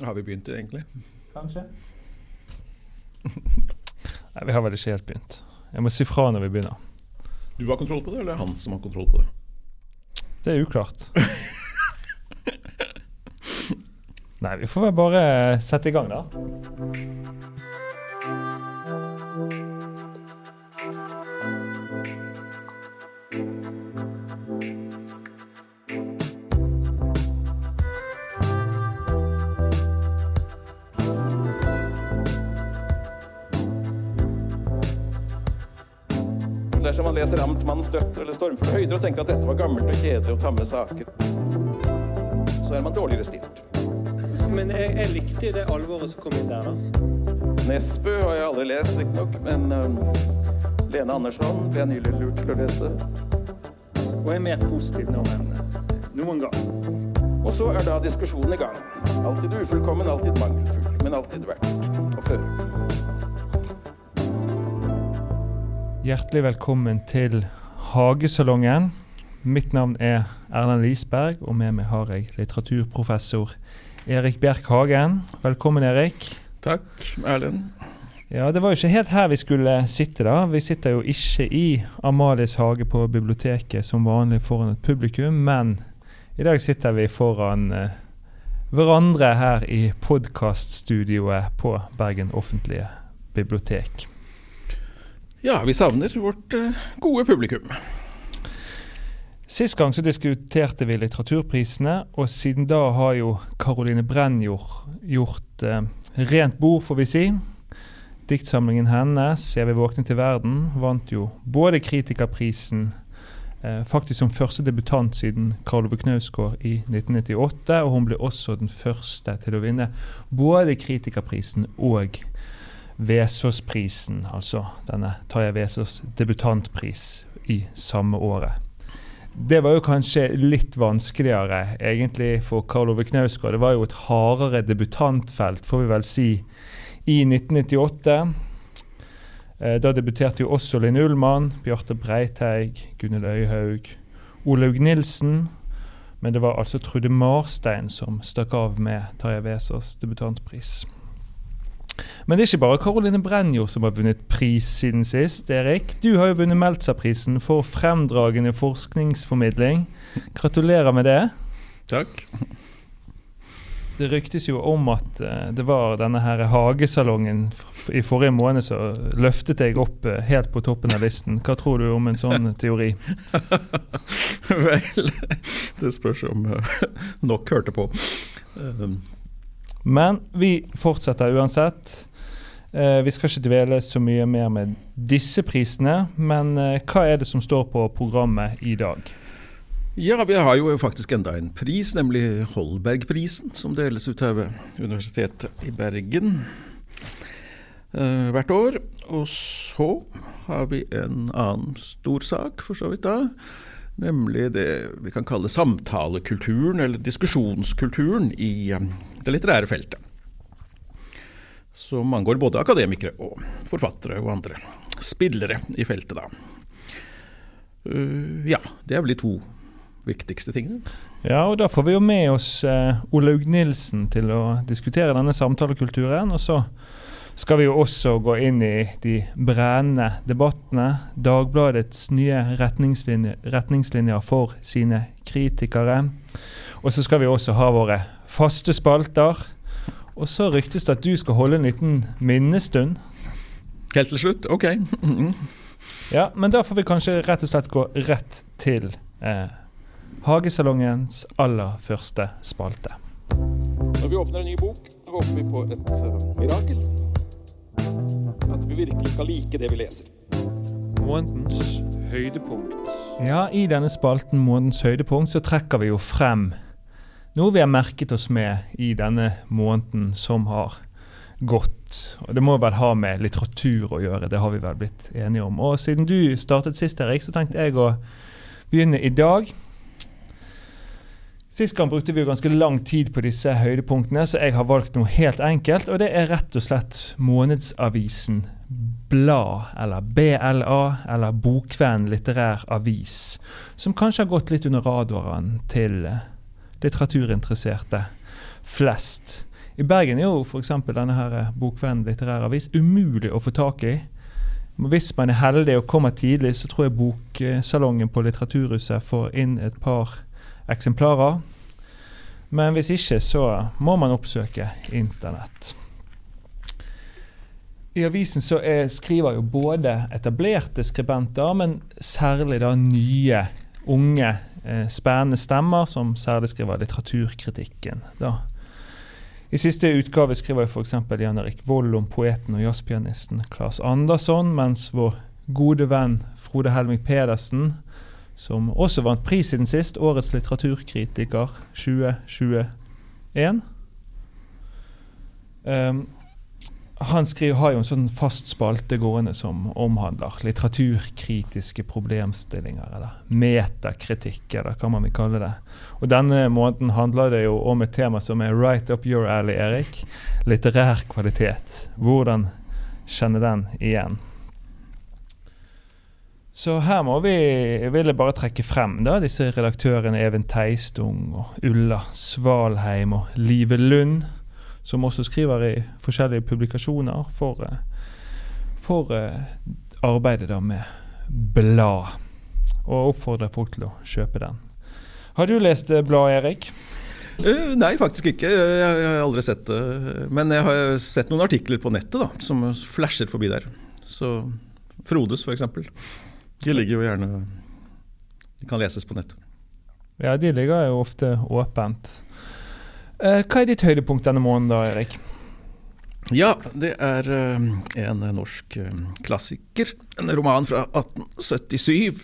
Har vi begynt egentlig? Kanskje. Nei, vi har vel ikke helt begynt. Jeg må si fra når vi begynner. Du har kontroll på det, eller er det han som har kontroll på det? Det er uklart. Nei, vi får vel bare sette i gang, da. Leser Amtmannens støtt eller Stormfulle høyder og tenker at dette var gammelt og kjedelig og tamme saker, så er man dårligere stilt. Men jeg, jeg likte det alvoret som kom inn der, da. Nesbø har jeg aldri lest, riktignok, men um, Lene Andersson ble jeg nylig lurt til å lese. Og jeg er mer positiv nå enn noen gang. Og så er da diskusjonen i gang. Alltid ufullkommen, alltid mangelfull, men alltid verdt Hjertelig velkommen til Hagesalongen. Mitt navn er Erlend Lisberg, og med meg har jeg litteraturprofessor Erik Bjerk Hagen. Velkommen, Erik. Takk, Erlend. Ja, Det var jo ikke helt her vi skulle sitte, da. Vi sitter jo ikke i Amalies hage på biblioteket som vanlig foran et publikum, men i dag sitter vi foran uh, hverandre her i podkaststudioet på Bergen offentlige bibliotek. Ja, vi savner vårt uh, gode publikum. Sist gang så diskuterte vi litteraturprisene, og siden da har jo Caroline Brennjord gjort eh, rent bord, får vi si. Diktsamlingen hennes, 'Jeg vil våkne til verden', vant jo både kritikerprisen, eh, faktisk som første debutant siden Karl Ove Knausgård i 1998, og hun ble også den første til å vinne både kritikerprisen og Vesaasprisen, altså denne Tarjei Vesaas debutantpris i samme året. Det var jo kanskje litt vanskeligere egentlig for Karl Ove Knausgård. Det var jo et hardere debutantfelt, får vi vel si, i 1998. Eh, da debuterte jo også Linn Ullmann, Bjarte Breiteig, Gunhild Øyhaug, Olaug Nilsen. Men det var altså Trude Marstein som stakk av med Tarjei Vesaas debutantpris. Men det er ikke bare Caroline Brenjord som har vunnet pris siden sist. Erik, du har jo vunnet Meltzerprisen for fremdragende forskningsformidling. Gratulerer med det. Takk. Det ryktes jo om at uh, det var denne her hagesalongen i forrige måned som løftet deg opp uh, helt på toppen av listen. Hva tror du om en sånn teori? Vel, det spørs om uh, nok hørte på. Men vi fortsetter uansett. Eh, vi skal ikke dvele så mye mer med disse prisene, men eh, hva er det som står på programmet i dag? Ja, vi har jo faktisk enda en pris, nemlig Holbergprisen, som deles ut her ved Universitetet i Bergen eh, hvert år. Og så har vi en annen stor sak, for så vidt da. Nemlig det vi kan kalle samtalekulturen, eller diskusjonskulturen, i eh, det litterære feltet. Som angår både akademikere og forfattere og andre spillere i feltet, da. Uh, ja, det er vel de to viktigste tingene. Ja, og da får vi jo med oss uh, Olaug Nilsen til å diskutere denne samtalekulturen. Og så skal vi jo også gå inn i de brennende debattene. Dagbladets nye retningslinjer, retningslinjer for sine kritikere. Og så skal vi også ha våre faste spalter. Og så ryktes det at du skal holde en liten minnestund. Helt til slutt? Ok. ja, men da får vi kanskje rett og slett gå rett til eh, Hagesalongens aller første spalte. Når vi åpner en ny bok, håper vi på et uh, mirakel. At vi virkelig skal like det vi leser. Månedens høydepunkt. Ja, i denne spalten Månedens høydepunkt så trekker vi jo frem noe vi har merket oss med i denne måneden som har gått. Og Det må vel ha med litteratur å gjøre, det har vi vel blitt enige om. Og siden du startet sist, Erik, så tenkte jeg å begynne i dag. Sist gang brukte vi jo ganske lang tid på disse høydepunktene, så jeg har valgt noe helt enkelt. Og det er rett og slett Månedsavisen Blad, eller BLA, eller Bokvenn litterær avis. Som kanskje har gått litt under radaren til litteraturinteresserte flest. I Bergen er jo f.eks. denne her Bokvenn litterær avis umulig å få tak i. Hvis man er heldig og kommer tidlig, så tror jeg boksalongen på Litteraturhuset får inn et par eksemplarer. Men hvis ikke, så må man oppsøke internett. I avisen så er, skriver jo både etablerte skribenter, men særlig da nye, unge, eh, spennende stemmer, som særlig skriver litteraturkritikken. da. I siste utgave skriver f.eks. Jan Erik Vold om poeten og jazzpianisten Claes Andersson, mens vår gode venn Frode Helming Pedersen, som også vant pris siden sist, Årets litteraturkritiker 2021 um, han skriver, har jo en sånn fast spalte gående som omhandler litteraturkritiske problemstillinger, eller metakritikk, eller hva man vil kalle det. Og Denne måneden handler det jo om et tema som er right up your alley, Erik. Litterær kvalitet. Hvordan kjenne den igjen? Så her må vi, vil jeg bare trekke frem da, disse redaktørene Even Teistung og Ulla Svalheim og Live Lund som også skriver i forskjellige publikasjoner for, eh, for eh, arbeidet da med blad. Og oppfordrer folk til å kjøpe den. Har du lest eh, bladet, Erik? Nei, faktisk ikke. Jeg, har aldri sett det. Men jeg har sett noen artikler på nettet da, som flasher forbi der. Så Frodes, f.eks. De ligger jo gjerne De kan leses på nettet. Ja, de ligger jo ofte åpent. Eh, hva er ditt høydepunkt denne måneden, da, Erik? Ja, det er uh, en norsk uh, klassiker. En roman fra 1877.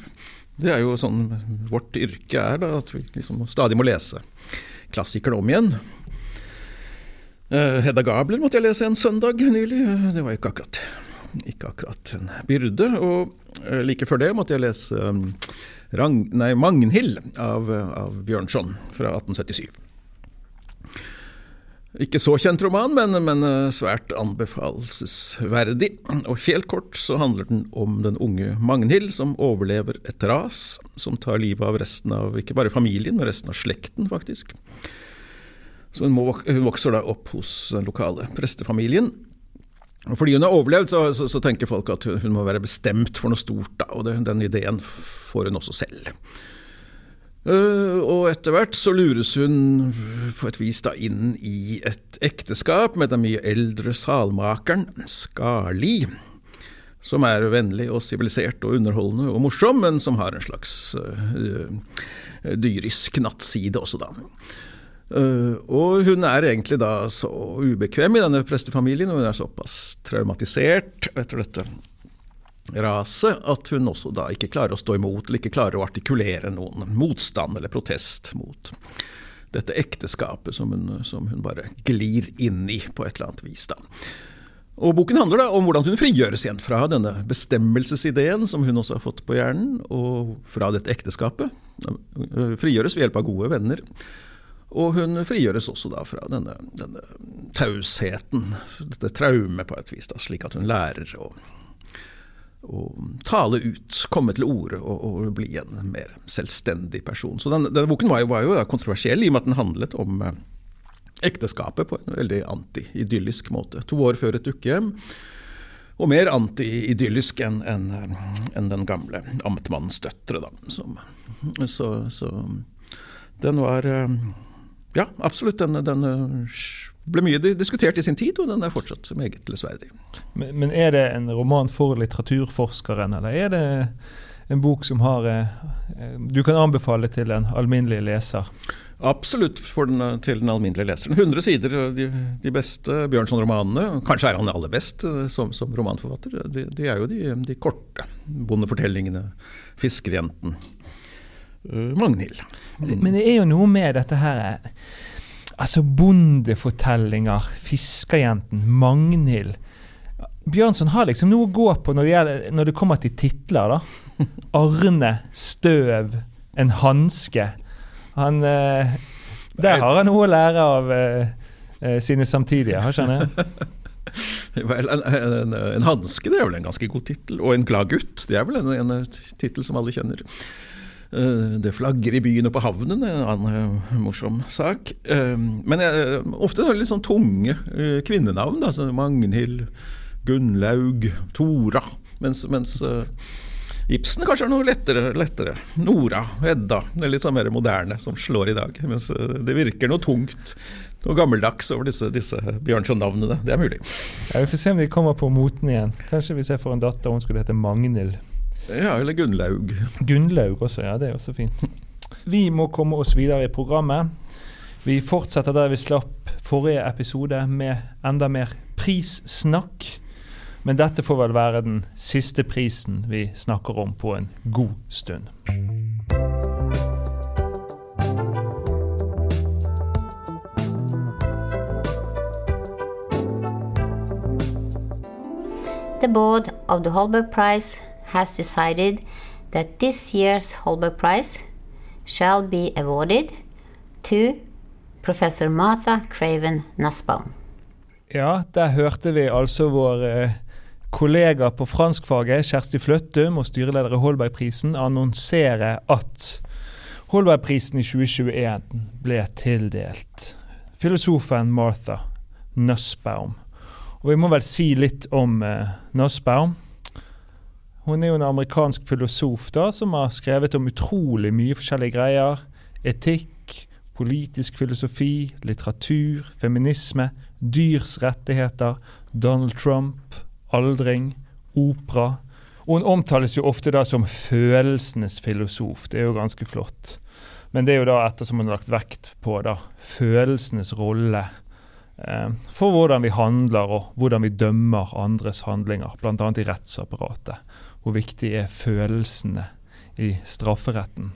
Det er jo sånn vårt yrke er, da, at vi liksom stadig må lese klassikerne om igjen. Hedda Gabler måtte jeg lese en søndag nylig. Det var ikke akkurat, ikke akkurat en byrde. Og like før det måtte jeg lese um, Rang, nei, Magnhild av, av Bjørnson fra 1877. Ikke så kjent roman, men, men, eh, svært anbefalesverdig. Og helt kort så handler den om den unge Magnhild som overlever et ras som tar livet av resten av ikke bare familien, men resten av slekten, faktisk. Så hun, må, hun vokser da opp hos den lokale prestefamilien. Fordi hun har overlevd, så, så, så, tenker folk at hun må være bestemt for noe stort, da, og det, den ideen får hun også selv. Uh, og etter hvert så lures hun på et vis da inn i et ekteskap med den mye eldre salmakeren Skali, som er vennlig og sivilisert og underholdende og morsom, men som har en slags uh, dyrisk nattside også, da. Uh, og hun er egentlig da så ubekvem i denne prestefamilien, og hun er såpass traumatisert etter dette raset at hun også da ikke klarer å stå imot, eller ikke klarer å artikulere noen motstand eller protest mot dette ekteskapet som hun, som hun bare glir inn i på et eller annet vis. da. Og Boken handler da om hvordan hun frigjøres igjen fra denne bestemmelsesideen som hun også har fått på hjernen, og fra dette ekteskapet. Frigjøres ved hjelp av gode venner. Og hun frigjøres også da fra denne, denne tausheten, dette traumet på et vis, da, slik at hun lærer å å tale ut, komme til orde og, og, bli en mer selvstendig person. Så den, Denne boken var jo, var jo kontroversiell i og med at den handlet om eh, ekteskapet på en veldig anti-idyllisk måte. To år før et dukkehjem, og mer anti-idyllisk enn en, en den gamle amtmannens døtre. Da. Som, så, så, den var eh, Ja, absolutt. Den, den ble mye diskutert i sin tid, og den er fortsatt meget lesverdig. Men, men, er det en roman for litteraturforskeren, eller er det en bok som har eh, du kan anbefale til en alminnelig leser? Absolutt den, til den alminnelige leseren. 100 sider, de, de beste Bjørnson-romanene. Kanskje er han aller best eh, som, som romanforfatter. De, de, er jo de, de korte. Bondefortellingene, 'Fiskerjenten', Magnhild. Mm. Men det er jo noe med dette her Altså bondefortellinger, Fiskerjenten, Magnhild. Bjørnson har liksom noe å gå på når det, gjelder, når det kommer til titler. da. Arne, støv, en hanske. Han eh, Der har han noe å lære av eh, eh sine samtidige, har ikke han Vel, en, en, en hanske det er vel en ganske god tittel. Og en glad gutt, det er vel en, en tittel som alle kjenner. Eh, det flagger i byen og på havnen, en annen eh, morsom sak. Eh, men jeg, ofte er det litt sånn tunge kvinnenavn. Da, som Magnhild, Gunnlaug, Tora. Mens, mens Ibsen kanskje er noe lettere. lettere. Nora, Edda. Det er litt sånn mer moderne, som slår i dag. Mens det virker noe tungt noe gammeldags over disse, disse Bjørnson-navnene. Det er mulig. Ja, Vi får se om de kommer på moten igjen. Kanskje hvis jeg får en datter hun skulle hete Magnhild. Ja, eller Gunnlaug. Gunnlaug også, ja. Det er også fint. Vi må komme oss videre i programmet. Vi fortsetter der vi slapp forrige episode, med enda mer prissnakk. Men dette får vel være den siste prisen vi snakker om på en god stund. The board of the Holberg Prize has decided that this year's Holberg Prize shall be awarded to Professor Martha Craven Nussbaum. Ja, der hørte vi altså vår eh, kollega på franskfaget, Kjersti Fløttum, og styreleder i Holbergprisen, annonsere at Holbergprisen i 2021 ble tildelt filosofen Martha Nussbaum. Og vi må vel si litt om eh, Nussbaum. Hun er jo en amerikansk filosof da, som har skrevet om utrolig mye forskjellige greier. Etikk, politisk filosofi, litteratur, feminisme, dyrs rettigheter, Donald Trump, aldring, opera. Og hun omtales jo ofte da som følelsenes filosof. Det er jo ganske flott. Men det er jo da ettersom hun har lagt vekt på da, følelsenes rolle Eh, for hvordan vi handler og hvordan vi dømmer andres handlinger, bl.a. i rettsapparatet. Hvor viktig er følelsene i strafferetten.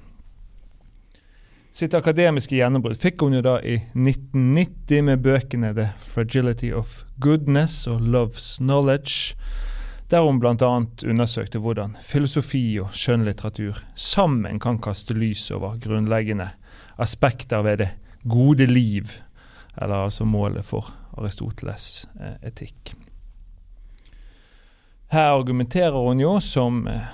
Sitt akademiske gjennombrudd fikk hun jo da i 1990 med bøkene 'The Fragility of Goodness' og 'Love's Knowledge', der hun bl.a. undersøkte hvordan filosofi og skjønnlitteratur sammen kan kaste lys over grunnleggende aspekter ved det gode liv eller altså målet for Aristoteles eh, etikk. Her argumenterer hun jo, som eh,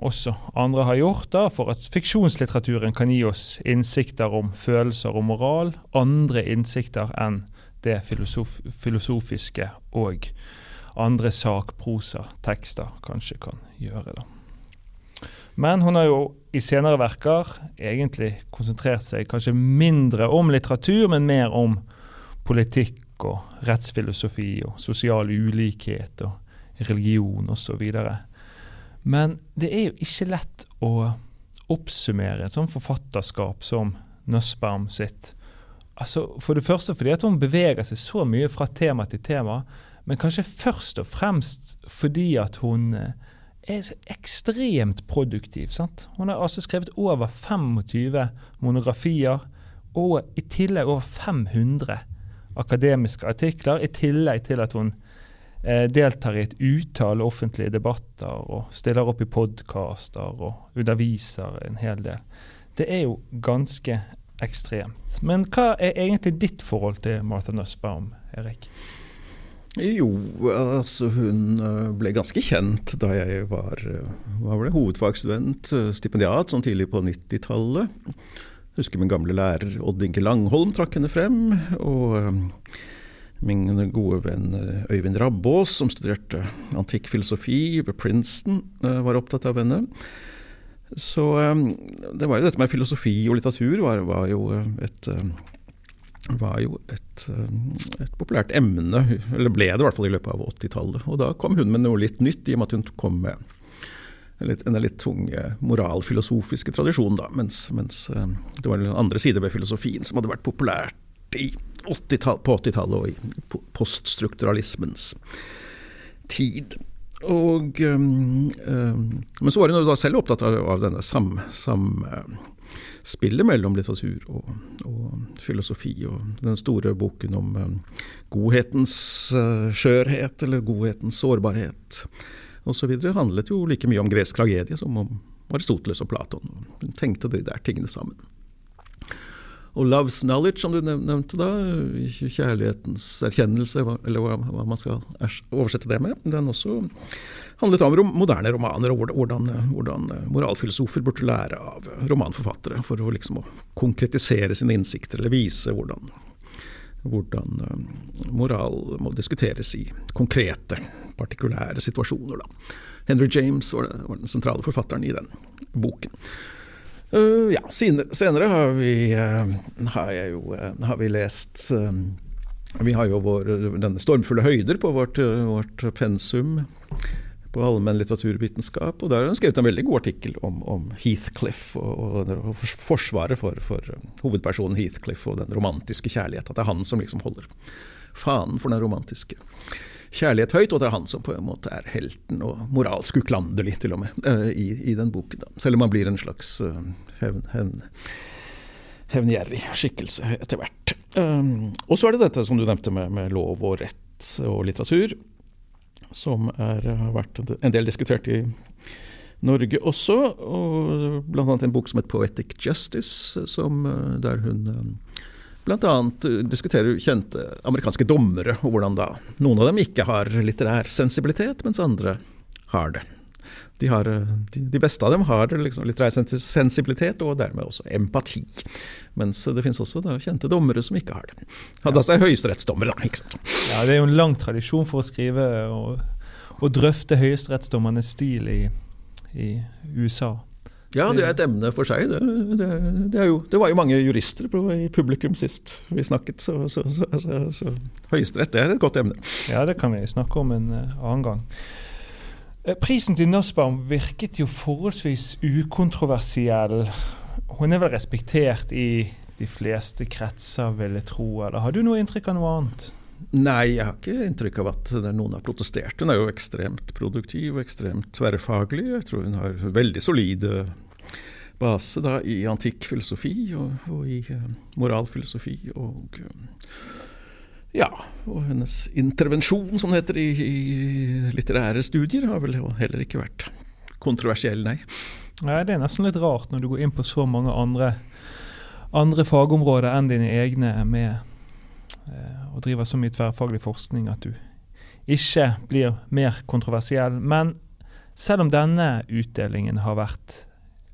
også andre har gjort, da, for at fiksjonslitteraturen kan gi oss innsikter om følelser og moral, andre innsikter enn det filosof filosofiske og andre sakprosa-tekster kanskje kan gjøre. da. Men hun har jo i senere verker egentlig konsentrert seg kanskje mindre om litteratur, men mer om politikk og rettsfilosofi og sosial ulikhet og religion osv. Men det er jo ikke lett å oppsummere et sånt forfatterskap som Nussbaum sitt. Altså, for det første fordi at hun beveger seg så mye fra tema til tema, men kanskje først og fremst fordi at hun er er ekstremt produktiv. Sant? Hun har altså skrevet over 25 monografier, og i tillegg over 500 akademiske artikler, i tillegg til at hun eh, deltar i et utall offentlige debatter og stiller opp i podkaster og underviser en hel del. Det er jo ganske ekstremt. Men hva er egentlig ditt forhold til Martha Nussbaum, Erik? Jo, altså hun eh, ble ganske kjent da jeg var, eh, var hovedfagsstudent, eh, stipendiat, sånn tidlig på 90-tallet. Jeg husker min gamle lærer Odd Inge Langholm trakk henne frem. Og min gode venn uh, Øyvind Rabbås, som studerte antikk filosofi ved Princeton, uh, var opptatt av henne. Så um, det var jo dette med filosofi og litteratur var, var jo et var jo et, et, populært emne, eller ble det i hvert fall i løpet av 80-tallet. Og da kom hun med noe litt nytt, i og med at hun kom med litt, en litt tung moralfilosofiske tradisjon, da, mens, mens, eh, det var den andre sider ved filosofien som hadde vært populært i 80 på 80-tallet og i poststrukturalismens tid. Og, um, um, men så var hun da selv opptatt av, av denne samspillet sam, mellom litteratur og, og, filosofi, og den store boken om um, godhetens øh, skjørhet, eller godhetens sårbarhet osv. handlet jo like mye om gresk tragedie som om Aristoteles og Platon. Hun tenkte de der tingene sammen. Og 'Love's Knowledge', som du nevnte da, kjærlighetens erkjennelse, eller hva, man skal oversette det med, den også handlet om moderne romaner og hvordan, hvordan, moralfilosofer burde lære av romanforfattere for å liksom konkretisere sine innsikter, eller vise hvordan, hvordan eh, moral må diskuteres i konkrete, partikulære situasjoner. Da. Henry James var den sentrale forfatteren i den boken. Uh, ja, senere, senere har, vi, uh, har, jo, uh, har, vi, lest Vi har jo vår, denne stormfulle høyder på vårt, vårt pensum på allmenn litteraturvitenskap. Og der har han skrevet en veldig god artikkel om, om Heathcliff og, og, og forsvaret for, for, hovedpersonen Heathcliff og den romantiske kjærlighet. At det er han som liksom holder fanen for den romantiske kjærlighet høyt, og det er han som på en måte er helten og moralsk uklanderlig, til og med, uh, i, i, den boken. Da. Selv om han blir en slags uh, hevn, hevn, hevngjerrig skikkelse etter hvert. Um, og så er det dette som du nevnte med, med lov og rett og litteratur som er, har vært en del diskutert i Norge også. og Bl.a. en bok som heter 'Poetic Justice', som, eh, der hun eh, bl.a. diskuterer kjente amerikanske dommere, og hvordan da noen av dem ikke har litterær sensibilitet, mens andre har det. De, har, eh, de, beste av dem har liksom litterær sensibilitet og dermed også empati. Mens det finnes også da, kjente dommere som ikke har det. Hadde altså høyesterettsdommere, da. ikke sant? Ja, det er jo en lang tradisjon for å skrive og, og drøfte høyesterettsdommernes stil i, i, USA. Ja, det er et emne for seg. Det, det, det, jo, det var jo mange jurister i publikum sist vi snakket, så, så, så, så høyesterett er et godt emne. Ja, det kan vi snakke om en uh, annen gang. Eh, prisen til Nussbaum virket jo forholdsvis ukontroversiell. Hun er vel respektert i de fleste kretser, vil jeg tro. Eller har du noe inntrykk av noe annet? Nei, jeg har ikke inntrykk av at noen har protestert. Hun er jo ekstremt produktiv og ekstremt tverrfaglig. Jeg tror hun har veldig solid base da, i antikk filosofi og, og i uh, moralfilosofi. og... Uh, ja, og hennes intervensjon, som det heter i, i litterære studier, har vel heller ikke vært kontroversiell, nei. Nei, Det er nesten litt rart når du går inn på så mange andre, andre fagområder enn dine egne med eh, og driver så mye tverrfaglig forskning at du ikke blir mer kontroversiell. Men selv om denne utdelingen har vært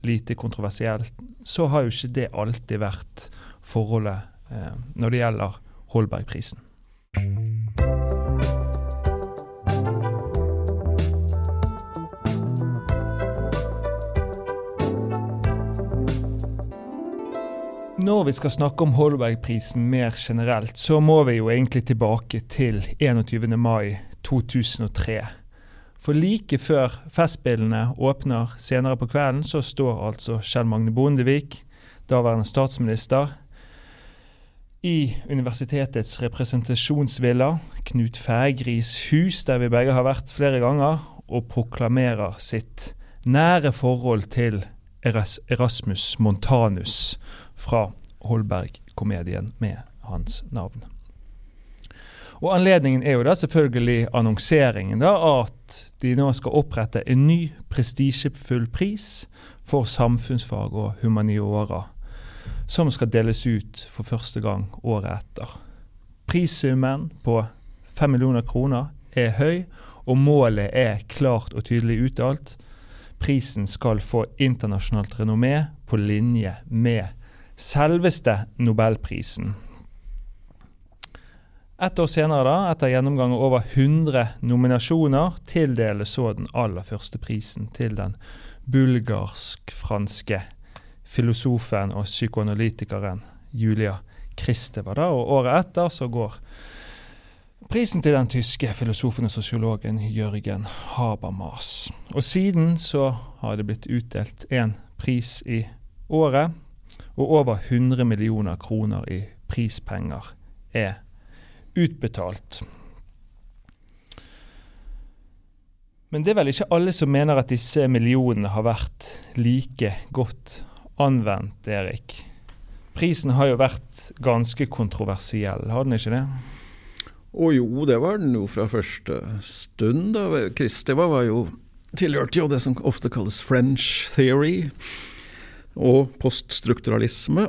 lite kontroversiell, så har jo ikke det alltid vært forholdet eh, når det gjelder Holbergprisen. Når vi skal snakke om Holbergprisen mer generelt, så må vi jo egentlig tilbake til 21. mai 2003. For like før Festspillene åpner senere på kvelden, så står altså Kjell Magne Bondevik, daværende statsminister, i universitetets representasjonsvilla, Knut Fægris hus, der vi begge har vært flere ganger, og proklamerer sitt nære forhold til Erasmus Montanus fra Holberg-komedien med hans navn. Og Anledningen er jo da selvfølgelig annonseringen da, at de nå skal opprette en ny prestisjefull pris for samfunnsfag og humaniora som skal deles ut for første gang året etter. Prissummen på 5 millioner kroner er høy, og målet er klart og tydelig uttalt. Prisen skal få internasjonalt renommé på linje med selveste Nobelprisen. Et år senere, da, etter gjennomgang av over 100 nominasjoner, tildeles så den aller første prisen til den bulgarsk-franske filosofen og psykoanalytikeren Julia Kristeva. Og året etter så går prisen til den tyske filosofen og sosiologen Jørgen Habermas. Og siden så har det blitt utdelt én pris i året, og over 100 millioner kroner i prispenger er utbetalt. Men det er vel ikke alle som mener at disse millionene har vært like godt anvendt, Erik. Prisen har jo vært ganske kontroversiell, har den ikke det? Å jo, det var den jo fra første stund. da. Kristeva var jo tilhørte jo det som ofte kalles French theory. Og poststrukturalisme,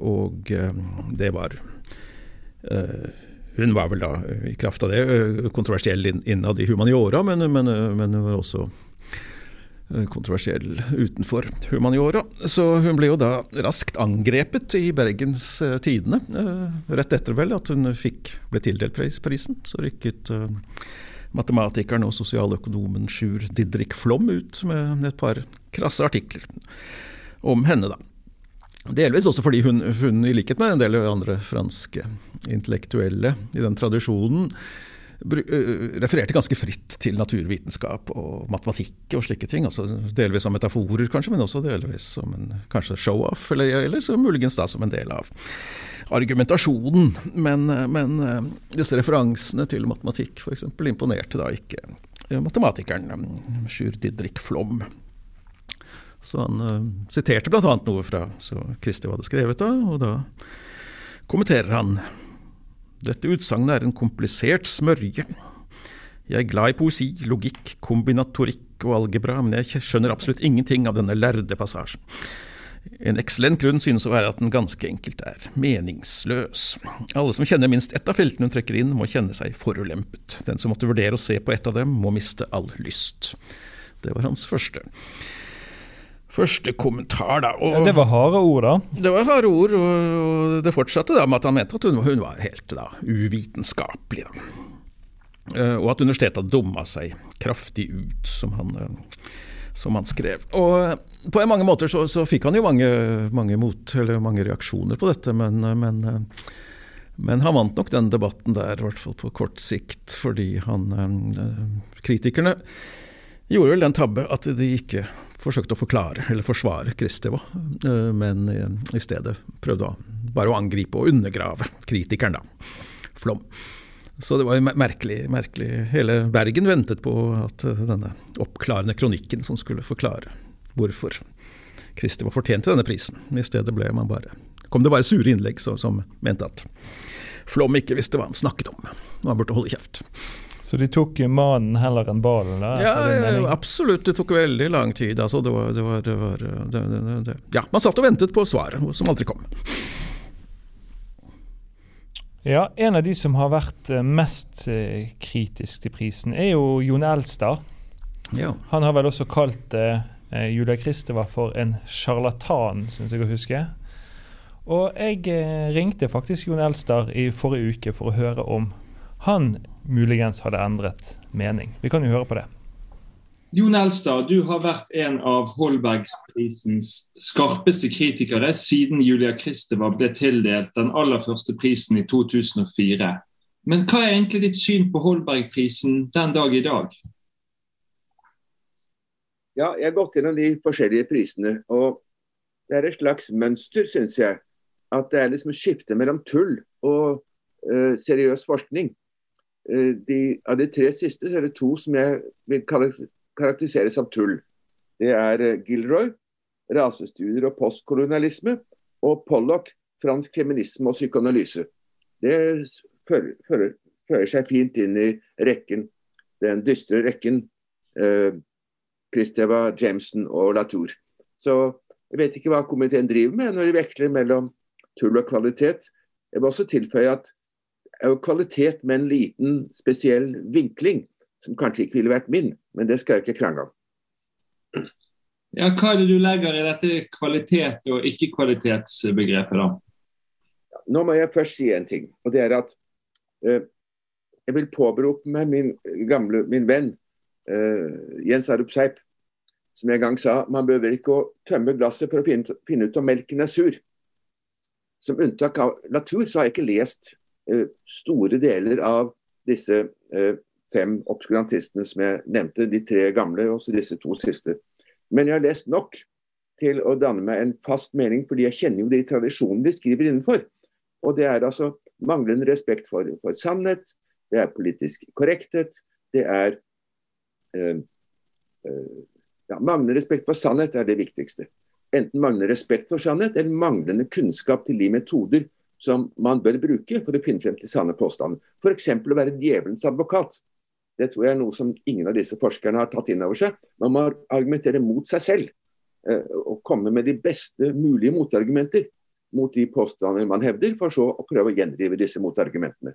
og det var Hun var vel da, i kraft av det, kontroversiell innad i humaniora, men, men, men også kontroversiell utenfor humaniora. Så hun ble jo da raskt angrepet i Bergens Tidende. Rett etter vel at hun fikk, ble tildelt prisen, så rykket matematikeren og sosialøkonomen Sjur Didrik Flom ut med et par krasse artikler om henne, da. Delvis også fordi hun, hun, i likhet med en del andre franske intellektuelle i den tradisjonen, refererte ganske fritt til naturvitenskap og matematikk og slike ting. altså Delvis som metaforer, kanskje, men også delvis som en show-off, eller, eller så muligens da som en del av argumentasjonen. Men, men disse referansene til matematikk f.eks. imponerte da ikke matematikeren Sjur Didrik Flom. Så han uh, siterte bl.a. noe fra så Kristi hadde skrevet, da, og da kommenterer han dette utsagnet er en komplisert smørje. Jeg er glad i poesi, logikk, kombinatorikk og algebra, men jeg skjønner absolutt ingenting av denne lærde passasjen. En eksellent grunn synes å være at den ganske enkelt er meningsløs. Alle som kjenner minst ett av feltene hun trekker inn, må kjenne seg forulempet. Den som måtte vurdere å se på ett av dem, må miste all lyst. Det var hans første første kommentar, da. Og, ja, det var harde ord, da? Det var harde ord, og det fortsatte da med at han mente at hun, hun var helt da, uvitenskapelig. Da. Eh, og at universitetet hadde dumma seg kraftig ut, som han, eh, som han skrev. Og eh, på mange måter så, så fikk han jo mange, mange, mot, mange, reaksjoner på dette, men, men, men han vant nok den debatten der, i hvert fall på kort sikt, fordi han Kritikerne gjorde vel den tabbe at de ikke forsøkte å forklare eller forsvare Kristeva, eh, men i stedet prøvde bare å angripe og undergrave kritikeren, da. Flom. Så det var merkelig, merkelig. Hele Bergen ventet på at eh, denne oppklarende kronikken som skulle forklare hvorfor Kristeva fortjente denne prisen. I stedet ble man bare, kom det bare sure innlegg så, som mente at Flom ikke visste hva han snakket om, og han burde holde kjeft. Så de tok mannen heller enn ballen? Ja, absolutt. Det tok veldig lang tid. Altså, det var, det var, det var det, Ja, man satt og ventet på svaret, som aldri kom. Ja, En av de som har vært eh, mest eh, kritisk til prisen, er jo Jon Elstad. Ja. Han har vel også kalt eh, Julia Kristeva for en sjarlatan, syns jeg å huske. Og jeg ringte faktisk Jon Elstad i forrige uke for å høre om han muligens hadde endret mening. Vi kan jo høre på det. Jon Elstad, du har vært en av Holbergsprisens skarpeste kritikere siden Julia Kristeva ble tildelt den aller første prisen i 2004. Men hva er egentlig ditt syn på Holbergprisen den dag i dag? Ja, jeg har gått gjennom de forskjellige prisene. og Det er et slags mønster, syns jeg. At det er liksom skifte mellom tull og uh, seriøs forskning. Eh, de, av de tre siste så er det to som jeg vil karakterisere som tull. Det er eh, Gilroy, rasestudier og postkolonialisme, og Pollock, fransk feminisme og psykoanalyse. Det fører, fører, fører, seg fint inn i rekken, den dystre rekken eh, Kristeva, Jameson og Latour. Så jeg vet ikke hva komiteen driver med når de veksler mellom tull og kvalitet. Jeg vil også tilføye at er jo kvalitet med en liten, spesiell vinkling, som kanskje ikke ville vært min, men det skal jeg ikke krangle om. Ja, hva er det du legger i dette kvalitet- og ikke-kvalitetsbegrepet, da? Nå må jeg først si en ting, og det er at eh, jeg vil påberope meg min gamle, min venn eh, Jens Arup Seip, som en gang sa man behøver ikke å tømme glasset for å finne, finne ut om melken er sur. Som unntak av natur så har jeg ikke lest store deler av disse eh, fem obskurantistene som jeg nevnte, de tre gamle og disse to siste. Men jeg har lest nok til å danne meg en fast mening, fordi jeg kjenner jo de tradisjonene de skriver innenfor. Og det er altså manglende respekt for, for sannhet, det er politisk korrekthet, det er øh, øh, ja, Manglende respekt for sannhet er det viktigste. Enten manglende respekt for sannhet eller manglende kunnskap til de metoder som man bør bruke for å finne frem til sanne påstander. F.eks. å være djevelens advokat. Det tror jeg er noe som ingen av disse forskerne har tatt inn over seg. Man må argumentere mot seg selv. Og komme med de beste mulige motargumenter mot de påstander man hevder, for så å prøve å gjendrive disse motargumentene.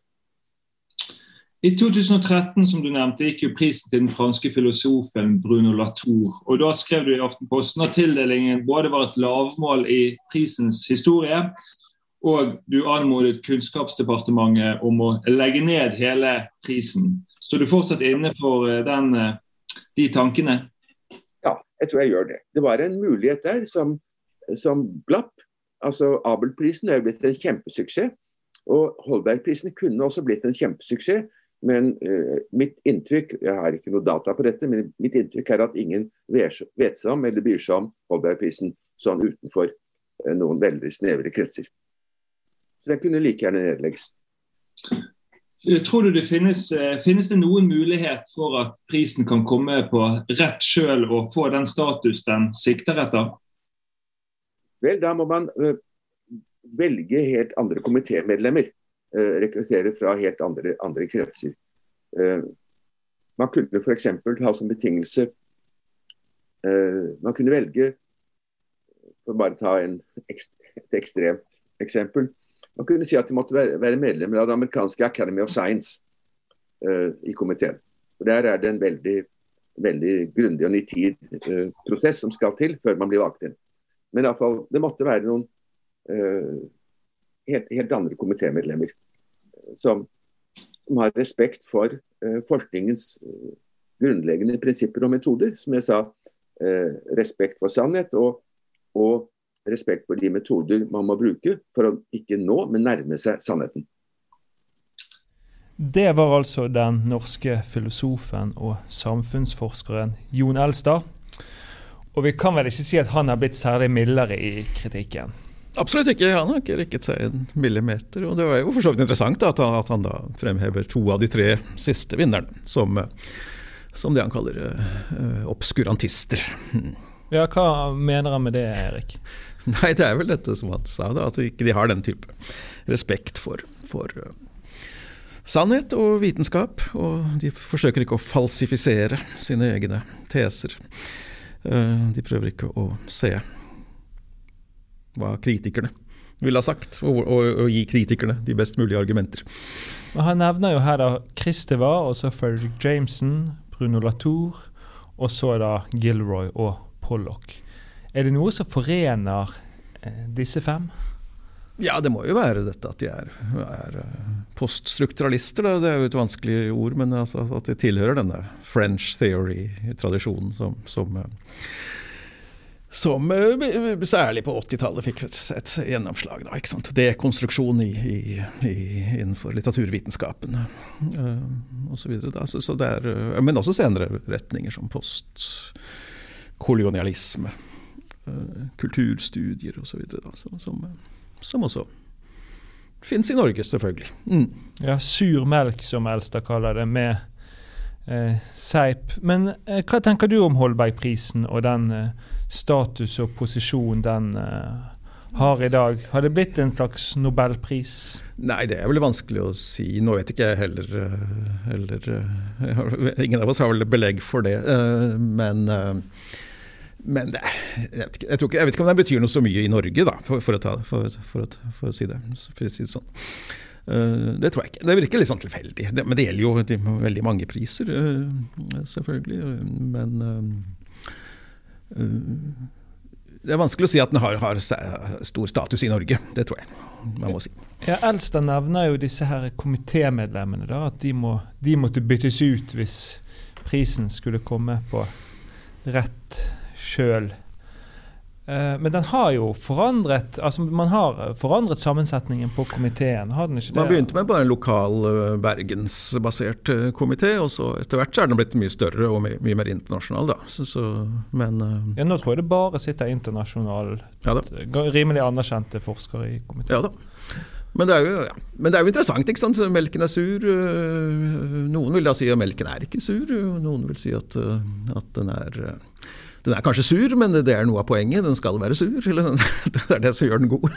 I 2013 som du nevnte, gikk jo prisen til den franske filosofen Bruno Latour. og Da skrev du i Aftenposten at tildelingen både var et lavmål i prisens historie, og du anmodet Kunnskapsdepartementet om å legge ned hele prisen. Står du fortsatt inne for eh, den, eh, de tankene? Ja, jeg tror jeg gjør det. Det var en mulighet der som, som glapp. Altså Abelprisen er jo blitt en kjempesuksess. Og Holbergprisen kunne også blitt en kjempesuksess. Men uh, mitt inntrykk jeg har ikke noe data på dette, men mitt inntrykk er at ingen vet seg om eller bryr seg om Holbergprisen sånn utenfor uh, noen veldig snevre kretser. Så den kunne like gjerne nedlegges. Tror du det finnes, finnes, det noen mulighet for at prisen kan komme på rett sjøl og få den status den sikter etter? Vel, da må man uh, velge helt andre komitémedlemmer. Uh, rekruttere fra helt andre, andre kretser. Uh, man kunne f.eks. ha som betingelse Man kunne velge, for å bare ta en, et ekstremt eksempel Man kunne si at de måtte være, medlemmer av det amerikanske Academy of Science i komiteen. Og Der er det en veldig, veldig grundig og nitid prosess som skal til før man blir valgt inn. Men i alle fall, det måtte være noen uh, helt, helt, andre komitémedlemmer som, som, har respekt for uh, forskningens uh, grunnleggende prinsipper og metoder. Som jeg sa, respekt for sannhet og, og respekt for de metoder man må bruke for å ikke nå, men nærme seg sannheten. Det var altså den norske filosofen og samfunnsforskeren Jon Elstad. Og vi kan vel ikke si at han har blitt særlig mildere i kritikken? Absolutt ikke. Han har ikke rikket seg en millimeter. Og det var jo for så vidt interessant at han, at han, da fremhever to av de tre siste vinnerne som, som det han kaller uh, obskurantister. Ja, Hva mener han med det, Erik? Nei, Det er vel dette som han sa, da, at ikke de har den type respekt for, for uh, sannhet og vitenskap. Og de forsøker ikke å falsifisere sine egne teser. Uh, de prøver ikke å se hva kritikerne ville ha sagt, og, og, og, gi kritikerne de best mulige argumenter. Han nevner jo her da Christeva, og så Fredrik Jameson, Bruno Latour, og så da Gilroy og Pollock. Er det noe som forener eh, disse fem? Ja, det må jo være dette at de er, er eh, poststrukturalister. Det er jo et vanskelig ord, men altså at de tilhører denne French theory-tradisjonen som, som, eh, som, særlig på 80-tallet fikk et, gjennomslag. Da, ikke sant? Dekonstruksjon i, i, i, innenfor litteraturvitenskapen osv. Så, så men også senere retninger som postkolonialisme, kulturstudier osv. Som, som som også fins i Norge, selvfølgelig. Mm. Ja, sur melk, som Elstad kaller det, med eh, seip. Men eh, hva tenker du om Holbergprisen og den eh, status og posisjon den eh, har i dag? Har det blitt en slags nobelpris? Nei, det er vel vanskelig å si. Nå vet ikke jeg heller, heller heller har, Ingen av oss har vel belegg for det. Men men det, jeg, vet ikke, jeg, ikke, jeg, vet ikke, om det betyr noe så mye i Norge, da, for, for, å, ta, for, for å, å, si det, for å si det sånn. Uh, det tror jeg ikke. Det virker litt sånn tilfeldig. Det, men det gjelder jo de, veldig mange priser, uh, selvfølgelig. Men uh, det er vanskelig å si at den har, har, stor status i Norge. Det tror jeg man må si. Ja, Elstad nevner jo disse her komitémedlemmene. At de, må, de måtte byttes ut hvis prisen skulle komme på rett sjøl. Eh, men den har jo forandret altså man har forandret sammensetningen på komiteen. har den ikke det? Man begynte med bare en lokal eh, bergensbasert eh, komité, og så etter hvert så er den blitt mye større og mye, mer internasjonal. da. Så, så, men, ja, Nå tror jeg det bare sitter internasjonalt, ja, rimelig anerkjente forskere i komiteen. Ja da. Men det, jo, ja. Men det, er jo, interessant. ikke sant? Melken er sur. Noen vil da si at melken er ikke sur. Noen vil si at, at den er Den er kanskje sur, men det er noe av poenget. Den skal være sur. Sånn. det er det som gjør den god.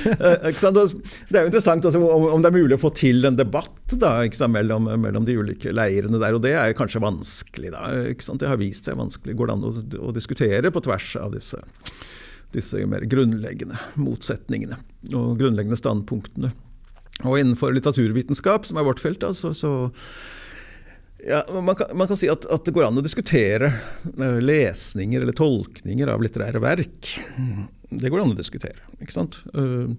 Eh, det er jo interessant altså, om, det er mulig å få til en debatt da, mellom, mellom, de ulike leirene der. Og det er kanskje vanskelig. Da, det har vist seg vanskelig. Går det an å, å diskutere på tvers av disse, disse mer grunnleggende motsetningene og grunnleggende standpunktene? Og innenfor litteraturvitenskap, som er vårt felt, altså, så ja, man, kan, man, kan, si at, at, det går an å diskutere uh, lesninger eller tolkninger av litterære verk. Det går an å diskutere. ikke sant? Uh,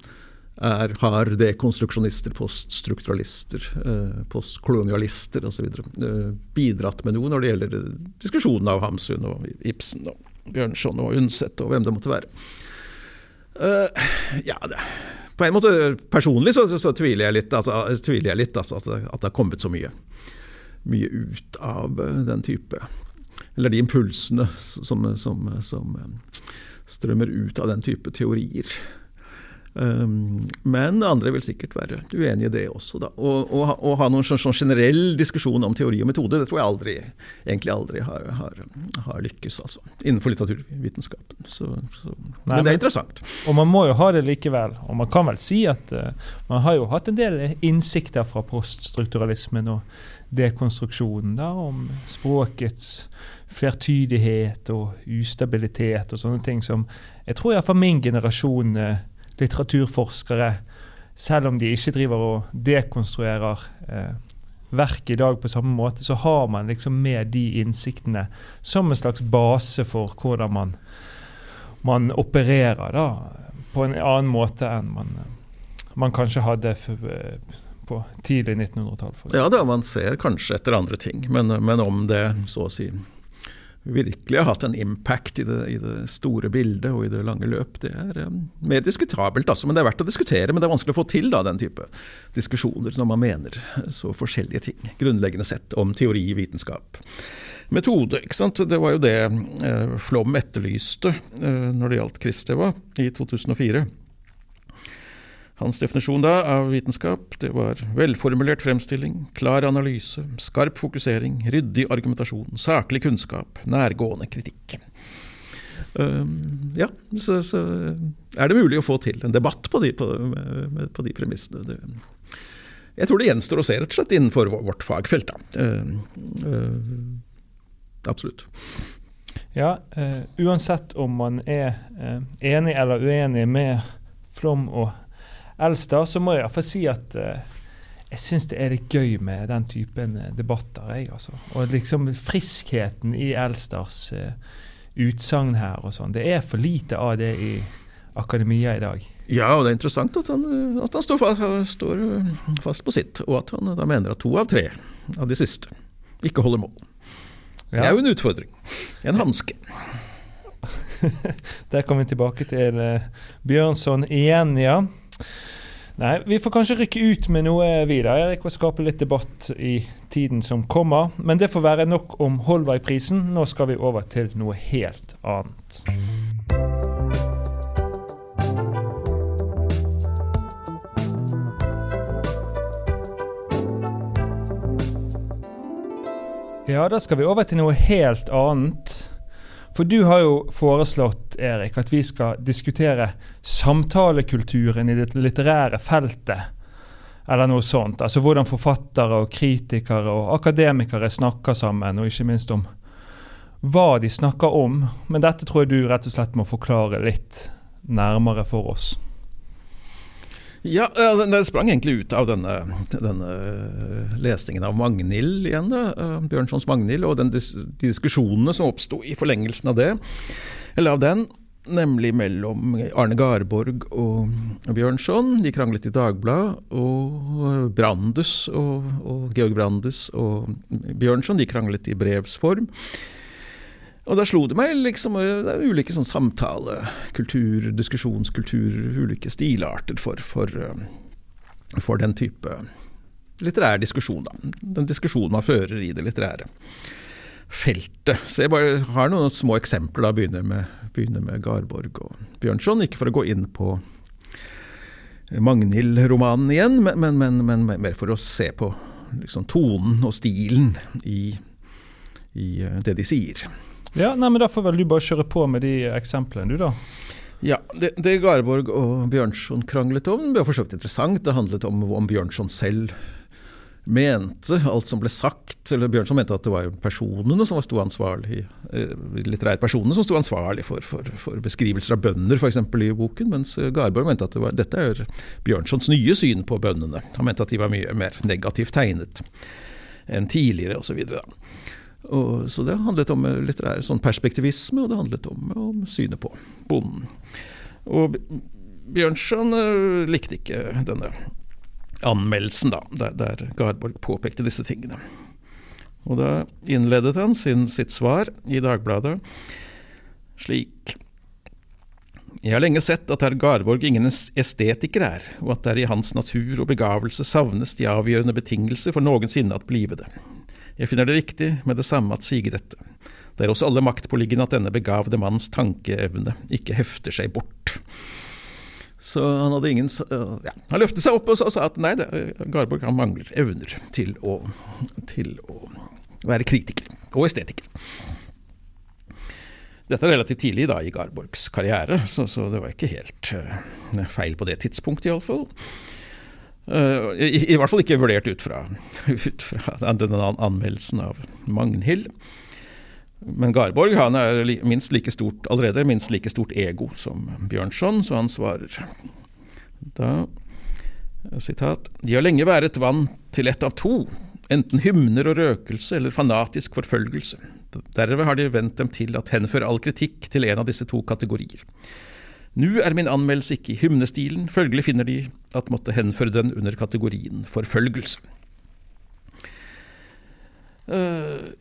er, har dekonstruksjonister, poststrukturalister, uh, postkolonialister osv. Bidratt med noe når det gjelder diskusjonen av Hamsun og Ibsen og Bjørnson og Undset og hvem det måtte være? Ja, det på en måte Personlig så, så, så tviler jeg litt, altså, tviler jeg litt altså, at, det, at, det, har kommet så mye, mye ut av eh, den type Eller de impulsene som, som, som eh, strømmer ut av den type teorier. Um, men andre vil sikkert være uenig i det også. Da. Og, og, og ha noen sånn, sånn, generell diskusjon om teori og metode, det tror jeg aldri, egentlig aldri har, har, har lykkes altså, innenfor litteraturvitenskapen. Så, så, Nei, men det er interessant. Og man må jo ha det likevel. Og man kan vel si at uh, man har jo hatt en del innsikter fra poststrukturalismen og dekonstruksjonen da, om språkets flertydighet og ustabilitet og sånne ting som jeg tror iallfall min generasjon uh, litteraturforskere, selv om de ikke driver og dekonstruerer eh, verk i dag på samme måte, så har man liksom med de innsiktene som en slags base for hvordan man, man opererer da, på en annen måte enn man, man kanskje hadde for, eh, på tidlig 1900-tall. Ja da, man ser kanskje etter andre ting, men, men om det så å si virkelig har hatt en impact i det, i det, store bildet og i det lange løp, det er um, mer diskutabelt. Altså. Men det er verdt å diskutere. Men det er vanskelig å få til da, den type diskusjoner når man mener så forskjellige ting, grunnleggende sett, om teori, vitenskap. Metode, ikke sant. Det var jo det eh, Flom etterlyste eh, når det gjaldt Kristeva i 2004. Hans definisjon da av vitenskap det var velformulert fremstilling, klar analyse, skarp fokusering, ryddig argumentasjon, saklig kunnskap, nærgående kritikk. Um, ja, så, så, er det mulig å få til en debatt på de, på, på de premissene. Det, jeg tror det gjenstår å se, rett og slett, innenfor vårt fagfelt. Da. Uh, uh, absolutt. Ja, uh, uansett om man er enig eller uenig med Flom og Elster, så må jeg iallfall si at uh, jeg syns det er litt gøy med den typen uh, debatter. Jeg, altså. Og liksom friskheten i Elsters uh, utsagn her og sånn. Det er for lite av det i akademia i dag. Ja, og det er interessant at han, at han står, fast, står, fast, på sitt, og at han da mener at to av tre av de siste ikke holder mål. Ja. Det er jo en utfordring. En hanske. Der kommer vi tilbake til Bjørnson igjen, ja. Nei, vi får kanskje rykke ut med noe videre Erik, og skape litt debatt i tiden som kommer. Men det får være nok om Holbergprisen. Nå skal vi over til noe helt annet. Ja, da skal vi over til noe helt annet. For du har jo foreslått, Erik, at vi skal diskutere samtalekulturen i det litterære feltet. Eller noe sånt. Altså hvordan forfattere og kritikere og akademikere snakker sammen, og ikke minst om hva de snakker om. Men dette tror jeg du rett og slett må forklare litt nærmere for oss. Ja, det sprang egentlig ut av denne, denne lesningen av Magnhild igjen, eh, Bjørnsons Magnhild, og den, de diskusjonene som oppsto i forlengelsen av det, eller av den, nemlig mellom Arne Garborg og Bjørnson. De kranglet i Dagbladet. Og Brandus og, og Georg Brandus og Bjørnson de kranglet i brevsform. Og da slo det meg liksom det er ulike sånn samtalekultur, diskusjonskultur, ulike stilarter for, for, eh, for, den type litterær diskusjon. Da. Den diskusjonen man fører i det litterære feltet. Så jeg bare har noen små eksempler. da, Begynner med, begynner med Garborg og Bjørnson. Ikke for å gå inn på Magnhild-romanen igjen, men, men, men, men, mer for å se på liksom, tonen og stilen i, i eh, det de sier. Ja, nei, men Da får vel du bare kjøre på med de eksemplene, du, da. Ja, det, det Garborg og Bjørnson kranglet om, ble for så vidt interessant. Det handlet om om Bjørnson selv mente alt som ble sagt. Eller Bjørnson mente at det var personene som sto ansvarlig, eh, litterære personene som sto ansvarlig for, for, for beskrivelser av bønder f.eks. i boken, mens Garborg mente at det var, dette er Bjørnsons nye syn på bøndene. Han mente at de var mye mer negativt tegnet enn tidligere osv. Og, så det handlet om litterær sånn perspektivisme, og det handlet om, om synet på bonden. Og Bjørnson uh, likte ikke denne anmeldelsen, da, der, der Garborg påpekte disse tingene. Og da innledet han sin, sitt svar i Dagbladet slik Jeg har lenge sett at herr Garborg ingen estetiker er, og at det er i hans natur og begavelse savnes de avgjørende betingelser for noensinne at blive det. Jeg finner det riktig med det samme at sige dette. Det er også alle maktpåliggende at denne begavde manns tankeevne ikke hefter seg bort. Så han hadde ingen ja, Han løftet seg opp og sa at nei, Garborg han mangler evner til å, til å være kritiker og estetiker. Dette er relativt tidlig da i Garborgs karriere, så, så det var ikke helt uh, feil på det tidspunktet iallfall. Uh, i, I hvert fall ikke vurdert ut fra, ut fra denne anmeldelsen av Magnhild. Men Garborg han er minst like stort, allerede minst like stort ego som Bjørnson, så han svarer da sitat, De har lenge været vann til ett av to, enten hymner og røkelse eller fanatisk forfølgelse. Derved har de vendt dem til at henføre all kritikk til en av disse to kategorier. Nå er min anmeldelse ikke i hymnestilen, følgelig finner de at måtte henføre den under kategorien forfølgelse. Uh,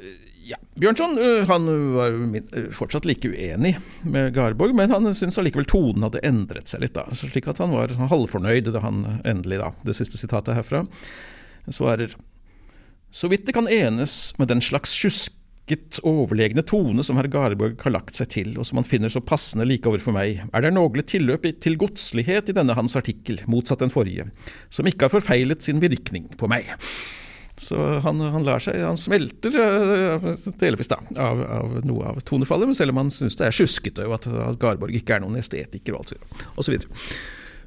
ja, Bjørnson uh, han var øh, fortsatt like uenig med Garborg, men han syntes allikevel tonen hadde endret seg litt. da, Slik at han var halvfornøyd da han endelig, da, det siste sitatet herfra, svarer Så vidt det kan enes med den slags tjusket, overlegne tone som herr Garborg har lagt seg til, og som han finner så passende like overfor meg, er det noe tilløp til godslighet i denne hans artikkel, motsatt den forrige, som ikke har forfeilet sin virkning på meg. Så han, han, lar seg, han smelter uh, delvis da, av, av, noe av tonefallet, men selv om han syns det er sjuskete, og at, Garborg ikke er noen estetiker og osv.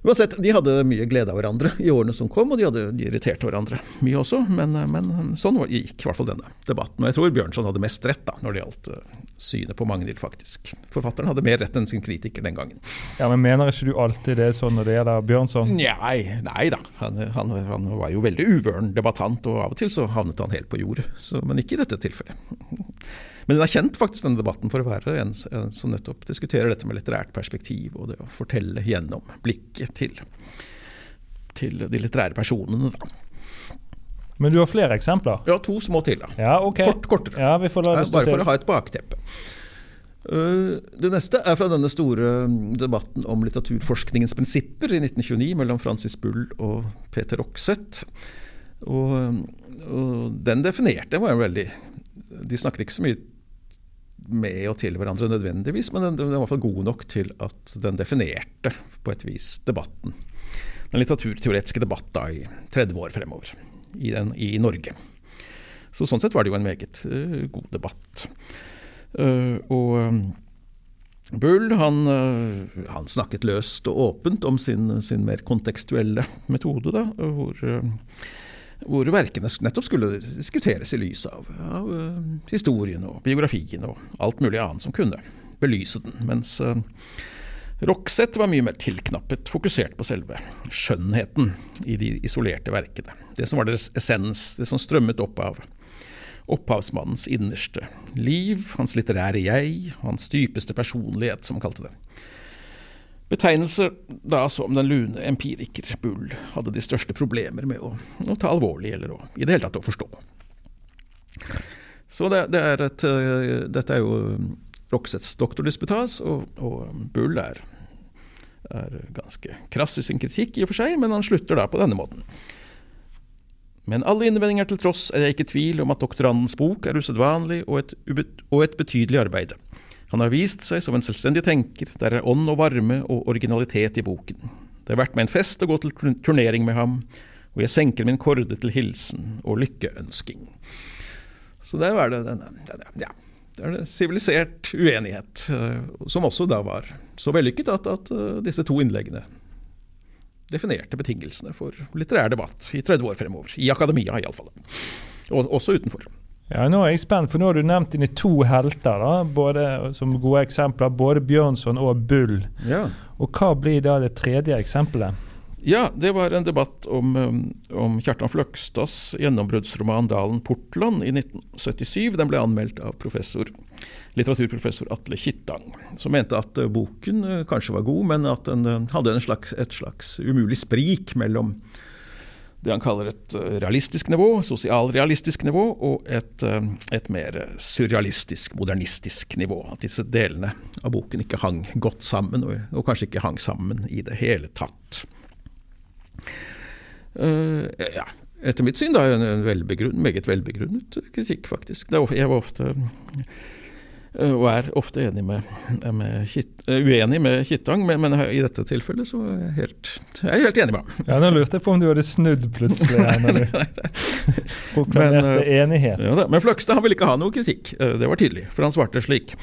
Uansett, de hadde mye glede av hverandre i årene som kom, og de, hadde, de irriterte hverandre mye også. Men, men sånn gikk i hvert fall denne debatten. Og jeg tror Bjørnson hadde mest rett da, når det gjaldt uh, synet på Magnhild, faktisk. Forfatteren hadde mer rett enn sin kritiker den gangen. Ja, Men mener ikke du alltid det sånn når det gjelder Bjørnson? Nei, nei da. Han, han, han var jo veldig uvøren debattant, og av og til så havnet han helt på jordet. Men ikke i dette tilfellet. Men den er kjent faktisk denne debatten for å være en, en som nettopp diskuterer dette med litterært perspektiv, og det å fortelle gjennom blikket til, til de litterære personene. da. Men du har flere eksempler? Ja, to små til. da. Ja, ok. Kort, kortere. Ja, vi får la det stå Bare for å ha et bakteppe. Uh, det neste er fra denne store mm, debatten om litteraturforskningens prinsipper i 1929 mellom Francis Bull og Peter Rokseth. Og, og den definerte var var veldig De snakker ikke så mye med og til hverandre nødvendigvis, men den, den var i hvert fall god nok til at den definerte på et vis debatten. Den litteraturteoretiske debatt da i 30 år fremover i, den, i Norge. Så Sånn sett var det jo en meget uh, god debatt. Uh, og um, Bull han, uh, han, snakket løst og åpent om sin, sin mer kontekstuelle metode, da, hvor hvor verkene nettopp skulle diskuteres i lys av, av uh, historien og biografien og alt mulig annet som kunne belyse den. Mens uh, Roxette var mye mer tilknappet, fokusert på selve skjønnheten i de isolerte verkene. Det som var deres essens, det som strømmet opp av opphavsmannens innerste liv, hans litterære jeg, hans dypeste personlighet, som han kalte det. Betegnelser da som den lune empiriker Bull hadde de største problemer med å, å ta alvorlig, eller å, i det hele tatt å forstå. Så det, det er et, uh, dette er jo Roxets doktordisputas, og, og, Bull er, er ganske krass i sin kritikk i og for seg, men han slutter da på denne måten. Men alle innvendinger til tross er jeg ikke i tvil om at doktorandens bok er usedvanlig og og et betydelig arbeid. Han har vist seg som en selvstendig tenker, der er ånd og varme og originalitet i boken. Det har vært meg en fest å gå til turnering med ham, og jeg senker min korde til hilsen og lykkeønsking. Så der var det denne, denne ja, det er sivilisert uenighet, som også da var så vellykket at, at disse to innleggene definerte betingelsene for litterær debatt i 30 år fremover. I akademia, iallfall. Og også utenfor. Ja, Nå er jeg spent, for nå har du nevnt dine to helter da, både, som gode eksempler. Både Bjørnson og Bull. Ja. Og hva blir da det tredje eksempelet? Ja, det var en debatt om, um, om Kjartan Fløgstads gjennombruddsroman 'Dalen Portland' i 1977. Den ble anmeldt av professor, litteraturprofessor Atle Kittang, som mente at uh, boken uh, kanskje var god, men at den hadde slags, et slags umulig sprik mellom det han kaller et realistisk nivå, sosialrealistisk nivå, og et, et, mer surrealistisk, modernistisk nivå. At disse delene av boken ikke hang godt sammen, og, og kanskje ikke hang sammen i det hele tatt. Uh, ja, etter mitt syn da, en, en velbegrunnet, meget velbegrunnet kritikk, faktisk. jeg var ofte og er ofte enig med, med Kitt, uh, uenig med Kittang, men, men, i dette tilfellet så er jeg helt, jeg er helt enig med ham. Ja, Nå lurte jeg på om du hadde snudd plutselig når du proklamerte enighet. Ja, men Fløgstad han ville ikke ha noe kritikk, det var tydelig, for han svarte slik.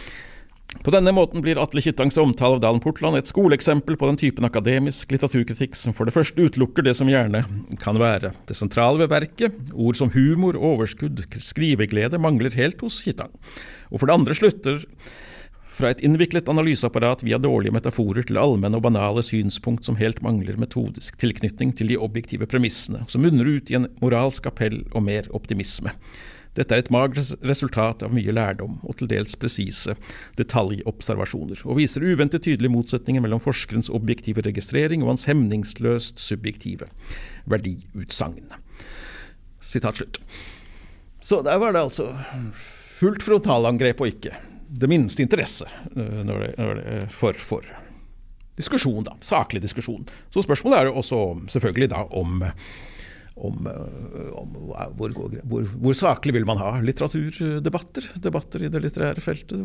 På denne måten blir Atle Kittangs omtale av Dalen Portland et skoleeksempel på den typen akademisk litteraturkritikk som for det første utelukker det som gjerne kan være det sentrale ved verket. Ord som humor, overskudd, skriveglede mangler helt hos Kittang. Og for det andre slutter fra et innviklet analyseapparat via dårlige metaforer til allmenne og banale synspunkt som helt mangler metodisk tilknytning til de objektive premissene, som munner ut i en moralsk appell og mer optimisme. Dette er et magert resultat av mye lærdom og til dels presise detaljobservasjoner, og viser uventet tydelige motsetninger mellom forskerens objektive registrering og hans hemningsløst subjektive verdiutsagn. Så der var det altså fullt frontalangrep og ikke det minste interesse øh, når det, når det, for, for diskusjon, da. Saklig diskusjon. Så spørsmålet er jo også selvfølgelig da om om, eh, om hvor, hvor, hvor, saklig vil man ha litteraturdebatter? Debatter i det litterære feltet.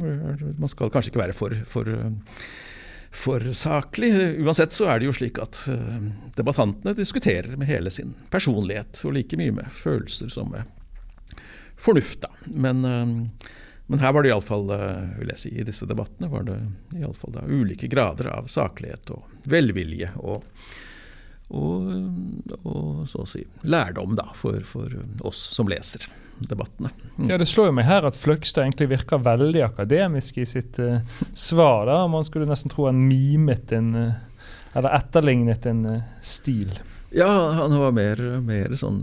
Man skal kanskje ikke være for, for, for saklig. Uansett så er det jo slik at eh, debattantene diskuterer med hele sin personlighet, og like mye med følelser som med fornuft. da. Men, eh, men her var det iallfall, vil jeg si, i disse debattene var det i alle fall da ulike grader av saklighet og velvilje. og og, og, så å si lærdom da, for, for, oss som leser debattene. Mm. Ja, Det slår jo meg her at Fløgstad egentlig virker veldig akademisk i sitt uh, svar. da, Man skulle nesten tro han mimet en uh, Eller etterlignet en uh, stil. Ja, han var mer, mer sånn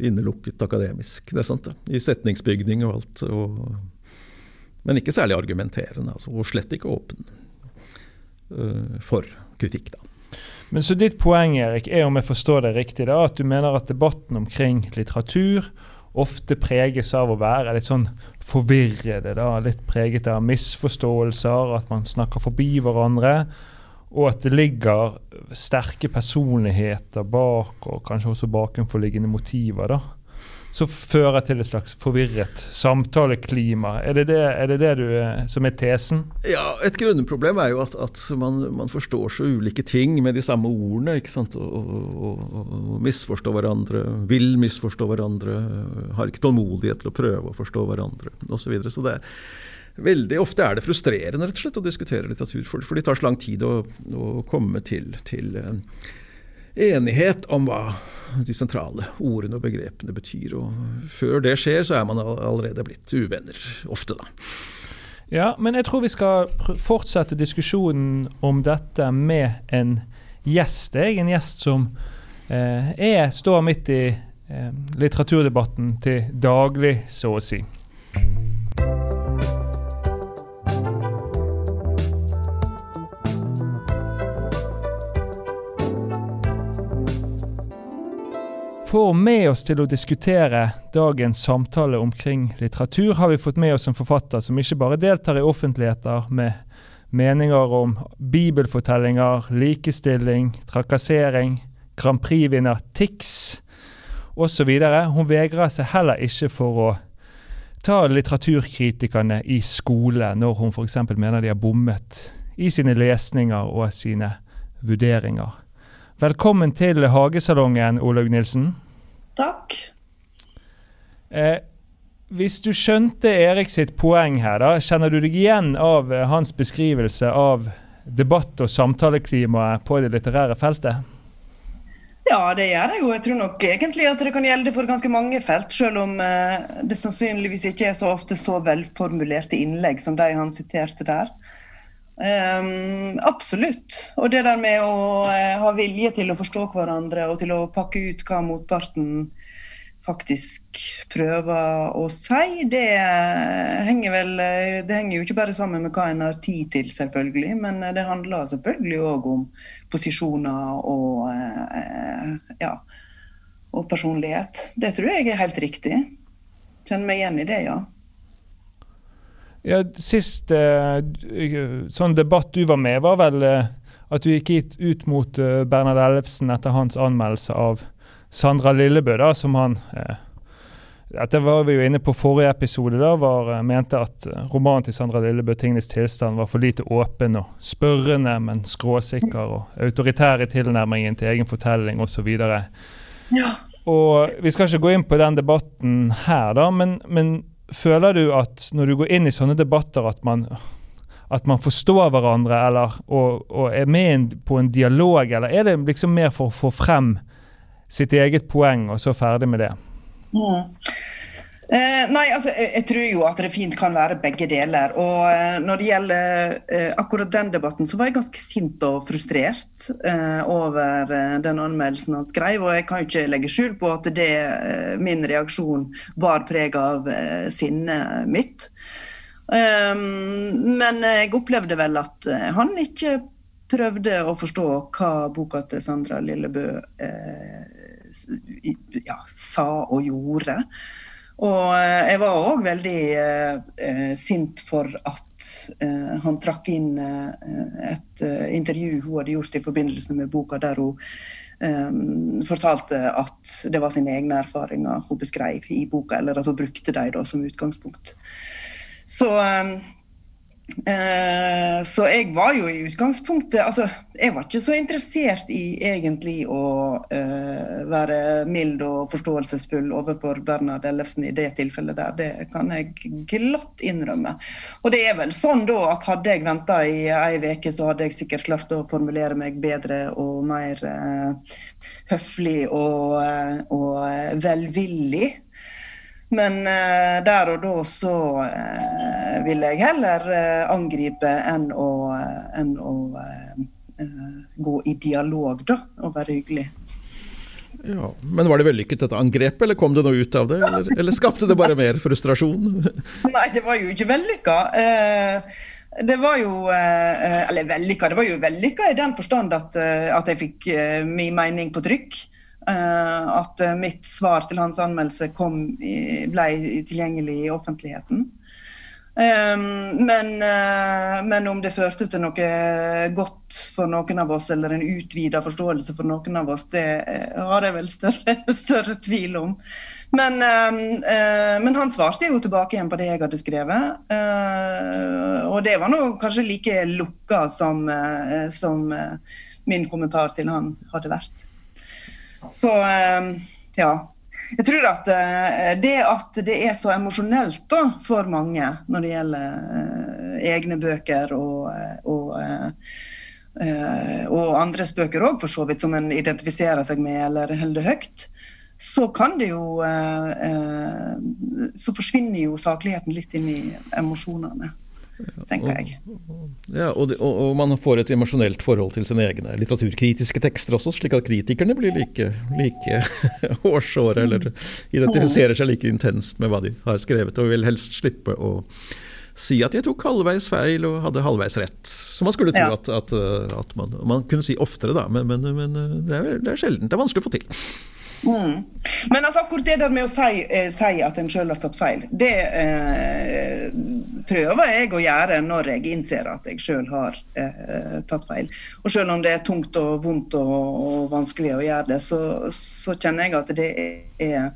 innelukket akademisk, det er sant. I setningsbygning og alt. Og, men ikke særlig argumenterende, altså, og slett ikke åpen for kritikk, da. Men så ditt poeng Erik, er om jeg forstår det riktig, da, at du mener at debatten omkring litteratur ofte preges av å være litt sånn forvirrede, da, litt preget av misforståelser, at man snakker forbi hverandre, og at det ligger sterke personligheter bak, og kanskje også bakenforliggende motiver. da som fører til et slags forvirret samtaleklima. Er det det, er det, det du, eh, som er tesen? Ja, Et grunnproblem er jo at, at man, man, forstår så ulike ting med de samme ordene. ikke sant? Og, og, og, misforstår hverandre, vil misforstå hverandre, har ikke tålmodighet til å prøve å forstå hverandre osv. Så, videre. så det er Veldig ofte er det frustrerende rett og slett å diskutere litteratur, for, for det tar så lang tid å, å komme til, til uh, enighet om hva de sentrale ordene og begrepene betyr. Og før det skjer, så er man allerede blitt uvenner. Ofte, da. Ja, men jeg tror vi skal fortsette diskusjonen om dette med en gjest. Jeg en gjest som eh, er, står midt i eh, litteraturdebatten til daglig, så å si. For med oss til å diskutere dagens samtale omkring litteratur, har vi fått med oss en forfatter som ikke bare deltar i offentligheter med meninger om bibelfortellinger, likestilling, trakassering, Grand Prix-vinner Tix osv. Hun vegrer seg heller ikke for å ta litteraturkritikerne i skole når hun f.eks. mener de har bommet i sine lesninger og sine vurderinger. Velkommen til Hagesalongen, Olaug Nilsen. Takk. Eh, hvis du skjønte Erik sitt poeng her, da, kjenner du deg igjen av eh, hans beskrivelse av debatt- og samtaleklimaet på det litterære feltet? Ja, det gjør jeg jo. Jeg tror nok egentlig at det kan gjelde for ganske mange felt, selv om eh, det sannsynligvis ikke er så ofte så velformulerte innlegg som de han siterte der. Um, absolutt. Og det der med å uh, ha vilje til å forstå hverandre og til å pakke ut hva motparten faktisk prøver å si, det henger vel uh, Det henger jo ikke bare sammen med hva en har tid til, selvfølgelig, men det handler selvfølgelig òg om posisjoner og ja, og personlighet. Det tror jeg er helt riktig. Kjenner meg igjen i det, ja. Ja, Sist eh, sånn debatt du var med, var vel eh, at du gikk ut mot eh, Bernhard Ellefsen etter hans anmeldelse av Sandra Lillebø, da, som han eh, Dette var vi jo inne på forrige episode, da, var, eh, mente at eh, romanen til Sandra Lillebø, 'Tingenes tilstand', var for lite åpen og spørrende, men skråsikker og autoritær i tilnærmingen til egen fortelling osv. Ja. Og Vi skal ikke gå inn på den debatten her, da, men, men Føler du at når du går inn i sånne debatter, at man, at man forstår hverandre eller, og, og, er med på en dialog, eller er det liksom mer for å få frem sitt eget poeng, og så ferdig med det? Mm. Eh, nei, altså, jeg, tror jo at det fint kan være begge deler. Og eh, når det gjelder eh, akkurat den debatten, så var jeg ganske sint og frustrert eh, over eh, den anmeldelsen han skrev. Og jeg kan jo ikke legge skjul på at det, eh, min reaksjon bar preg av sinnet mitt. men jeg opplevde vel at han ikke prøvde å forstå hva boka til Sandra Lillebø ja, sa og gjorde. Og eh, jeg var òg veldig eh, eh, sint for at eh, han trakk inn eh, et eh, intervju hun hadde gjort i forbindelse med boka, der hun fortalte at det var sine egne erfaringer hun beskrev i boka, eller at hun brukte dem som utgangspunkt. Så Eh, så jeg var jo i utgangspunktet altså, Jeg var ikke så interessert i egentlig å uh, være mild og forståelsesfull overfor Bernhard Ellefsen i det tilfellet der. Det kan jeg glatt innrømme. Og det er vel sånn da at hadde jeg venta i ei uke, så hadde jeg sikkert klart å formulere meg bedre og mer uh, høflig og, og velvillig. Men uh, der og da så uh, vil jeg heller uh, angripe enn å, enn å gå i dialog, da, og være hyggelig. Ja, Men var det vellykket dette angrepet, eller kom det noe ut av det? Eller, eller skapte det bare mer frustrasjon? Nei, det var jo ikke vellykka. Det var jo Eller vellykka, det var jo vellykka i den forstand at, at jeg fikk min mening på trykk. Eh, at eh, mitt svar til hans anmeldelse kom, ble tilgjengelig i offentligheten. Um, men, men, om det førte til noe godt for noen av oss, eller en utvida forståelse for noen av oss, det har jeg vel større, større tvil om. Men, men, han svarte jo tilbake igjen på det jeg hadde skrevet. og det var nå kanskje like lukka som, som min kommentar til han hadde vært. Så ehm, ja. Jeg tror at eh, det at det er så emosjonelt for mange når det gjelder eh, egne bøker og, eh, og, og andres bøker òg, for så vidt, som en identifiserer seg med eller holder høyt, så kan det jo Så forsvinner jo sakligheten litt inn i emosjonene tenker jeg. Ja, og, og, og, man får et emosjonelt forhold til sine egne litteraturkritiske tekster også, slik at kritikerne blir like, like hårsåre eller identifiserer seg like intenst med hva de har skrevet, og vil helst slippe å si at jeg tok halvveis feil og hadde halvveis rett. Som man skulle tro ja. at, at, at man, man, kunne si oftere, da, men, men, men det, er, det er sjelden. Det er vanskelig å få til. Mm. Men altså, akkurat det der med å si, eh, si at en sjøl har tatt feil, det eh, prøver jeg å gjøre når jeg innser at jeg sjøl har eh, tatt feil. Og selv om det er tungt og vondt og, og vanskelig å gjøre det, så, så, kjenner jeg at det er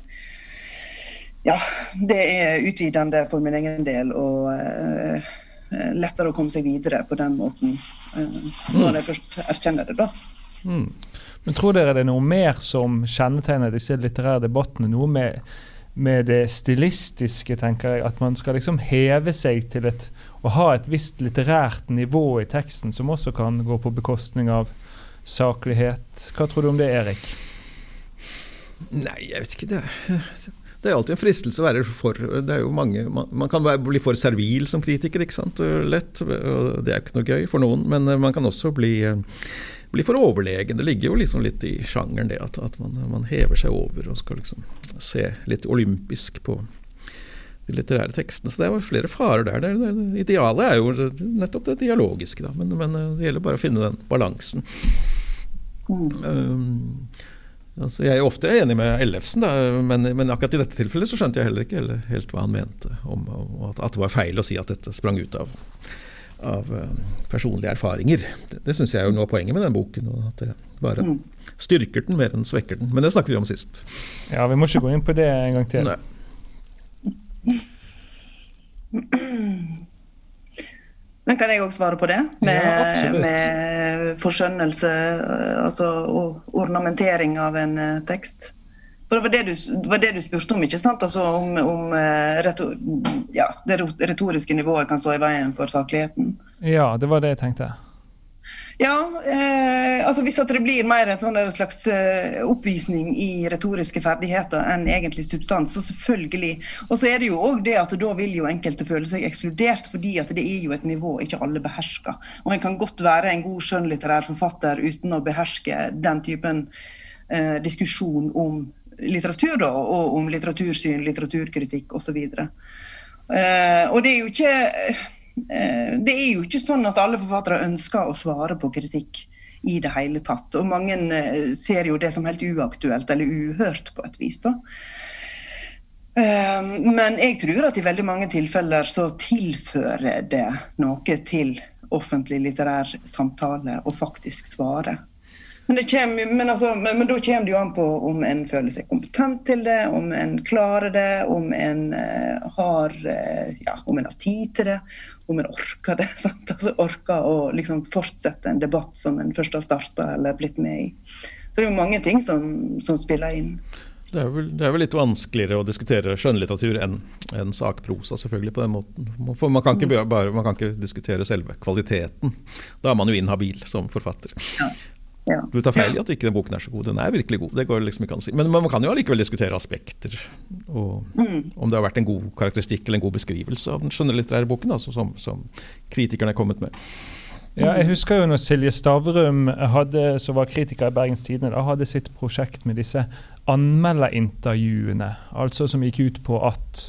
ja, det er utvidende for min egen del og eh, lettere å komme seg videre på den måten. Eh, når jeg først erkjenner det, da. Mm. Men tror dere det er noe mer som kjennetegner disse litterære debattene? Noe med, med det stilistiske, tenker jeg. At man skal liksom heve seg til et Å ha et visst litterært nivå i teksten, som også kan gå på bekostning av saklighet. Hva tror du om det, Erik? Nei, jeg vet ikke. Det, det er alltid en fristelse å være for det er jo mange, man, man kan bli for servil som kritiker, ikke sant. Lett. og Det er jo ikke noe gøy for noen. Men man kan også bli bli for overlegen. Det ligger jo liksom litt i sjangeren det at, at man, man, hever seg over og skal liksom se litt olympisk på de litterære tekstene. Så det er flere farer der. Det, det, idealet er jo nettopp det dialogiske, da. Men, men, det gjelder bare å finne den balansen. Mm. Um, altså jeg er ofte enig med Ellefsen, da, men, men, akkurat i dette tilfellet så skjønte jeg heller ikke heller helt hva han mente om, om at, at, det var feil å si at dette sprang ut av av uh, personlige erfaringer. Det, det syns jeg er jo noe av poenget med den boken. og at det bare mm. styrker den mer enn svekker den. Men det snakket vi om sist. Ja, vi må ikke gå inn på det en gang til. Nei. Men kan jeg òg svare på det? Med, ja, med forskjønnelse, eh, altså ornamentering av en uh, tekst? For det var det, du, var det du spurte om, ikke sant? Altså om, om eh, retor, ja, det retoriske nivået kan stå i veien for sakligheten? Ja, det var det jeg tenkte. Ja, eh, altså hvis det blir mer en sånn slags eh, oppvisning i retoriske ferdigheter enn egentlig substans, så selvfølgelig. Og så er det jo òg det at da vil jo enkelte føle seg ekskludert, fordi at det er jo et nivå ikke alle behersker. Og en kan godt være en god skjønnlitterær forfatter uten å beherske den typen eh, diskusjon om litteratur, da, og om litteratursyn, litteraturkritikk osv. Eh, og det er jo ikke eh, det er jo ikke sånn at alle forfattere ønsker å svare på kritikk i det hele tatt. Og mange eh, ser jo det som helt uaktuelt eller uhørt på et vis. da. Eh, men jeg tror at i veldig mange tilfeller så tilfører det noe til offentlig litterær samtale å faktisk svare. Men, kommer, men, altså, men, da kommer det jo an på om en føler seg kompetent til det, om en klarer det, om en uh, har uh, ja, om en har tid til det, om en orker det. Sant? Altså Orker å liksom fortsette en debatt som en først har starta eller blitt med i. Så det er jo mange ting som, som spiller inn. Det er, vel, det er, vel, litt vanskeligere å diskutere skjønnlitteratur enn en sakprosa, selvfølgelig, på den måten. For man kan, ikke bare, man kan ikke diskutere selve kvaliteten. Da er man jo inhabil som forfatter. Ja. Ja. Du tar feil i at ikke den boken er så god. Den er virkelig god. det går liksom ikke an å si. Men, man kan jo allikevel diskutere aspekter. Og mm. Om det har vært en god karakteristikk eller en god beskrivelse av den skjønnlitterære boken altså, som, som, kritikerne er kommet med. Ja, jeg husker jo når Silje Stavrum, hadde, som var kritiker i Bergens Tidende, hadde sitt prosjekt med disse anmelderintervjuene. Altså som gikk ut på at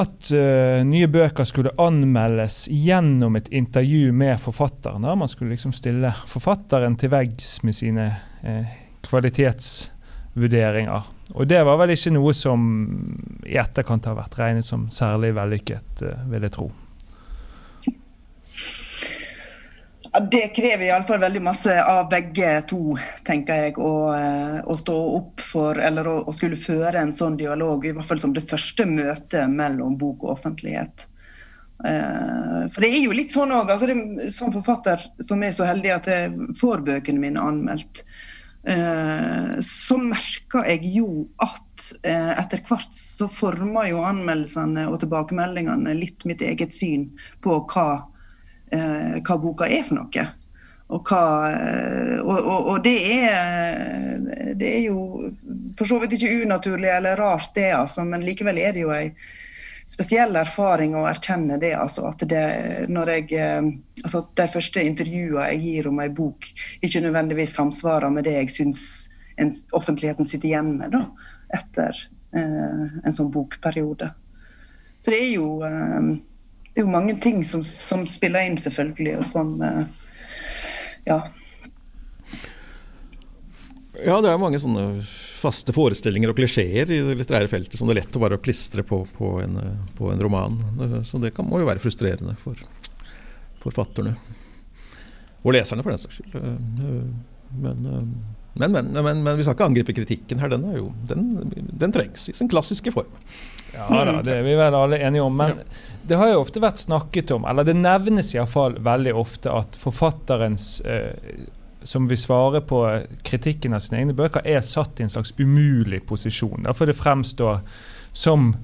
at uh, nye bøker skulle anmeldes gjennom et intervju med forfatteren. Man skulle liksom stille forfatteren til veggs med sine uh, kvalitetsvurderinger. Og det var vel ikke noe som i etterkant har vært regnet som særlig vellykket, uh, vil jeg tro. Ja, det krever iallfall veldig masse av begge to, tenker jeg. Å, eh, å stå opp for, eller å, å, skulle føre en sånn dialog, i hvert fall som det første møtet mellom bok og offentlighet. Uh, for det er jo litt sånn òg, altså som forfatter som er så heldig at jeg får bøkene mine anmeldt, uh, så merker jeg jo at uh, etter hvert så former jo anmeldelsene og tilbakemeldingene litt mitt eget syn på hva eh, hva boka er for noe. Og, hva, eh, og, og, og det, er, det er jo for så vidt ikke unaturlig eller rart, det, altså, men likevel er det jo ei spesiell erfaring å erkjenne det. Altså, at det, jeg, eh, altså, de første intervjuene jeg gir om ei bok, ikke nødvendigvis samsvarer med det jeg syns offentligheten sitter igjen med da, etter eh, en sånn bokperiode. Så det er jo eh, det er jo mange ting som, som spiller inn, selvfølgelig, og som eh, Ja. Ja, det er mange sånne faste forestillinger og klisjeer i det litterære feltet som det er lett å bare klistre på, på, en, på en, roman. Så det kan, må jo være frustrerende for forfatterne. Og leserne, for den saks skyld. Men, men, men, men, vi skal ikke angripe kritikken her. Den, jo, den, den trengs i sin klassiske form. Ja da, det er vi vel alle enige om. Men det har jo ofte vært snakket om, eller det nevnes iallfall veldig ofte, at forfatterens eh, som vil svare på kritikken av sine egne bøker, er satt i en slags umulig posisjon. Derfor det fremstår som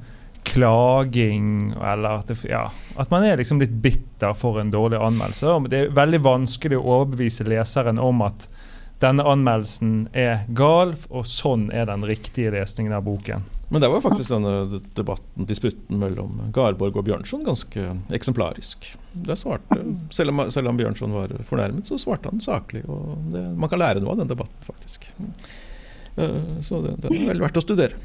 klaging, eller at, det, ja, at man er liksom litt bitter for en dårlig anmeldelse. Det er veldig vanskelig å overbevise leseren om at denne anmeldelsen er gal, og sånn er den riktige lesningen av boken. Men det var faktisk denne debatten, disputten mellom Garborg og Bjørnson ganske eksemplarisk. Svarte, selv, om, selv, om, Bjørnson var fornærmet, så svarte han saklig. og det, Man kan lære noe av den debatten, faktisk. Eh, så det, det er vel verdt å studere.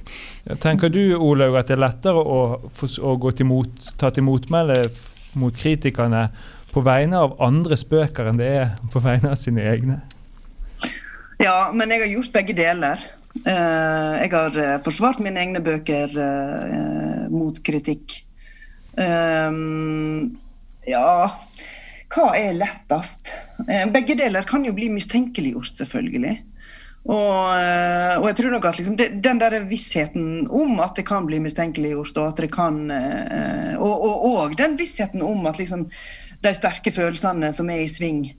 Tenker du Olaug, at det er lettere å, å gå til mot, ta til motmelde mot kritikerne på vegne av andres bøker enn det er på vegne av sine egne? Ja, men jeg har gjort begge deler. Eh, jeg har eh, forsvart mine egne bøker eh, mot kritikk. Ja Hva er lettest? Begge deler kan jo bli mistenkeliggjort, selvfølgelig. Og, og, jeg tror nok at liksom, den der vissheten om at det kan bli mistenkeliggjort, og at det kan Og, og, og den vissheten om at liksom, de sterke følelsene som er i sving,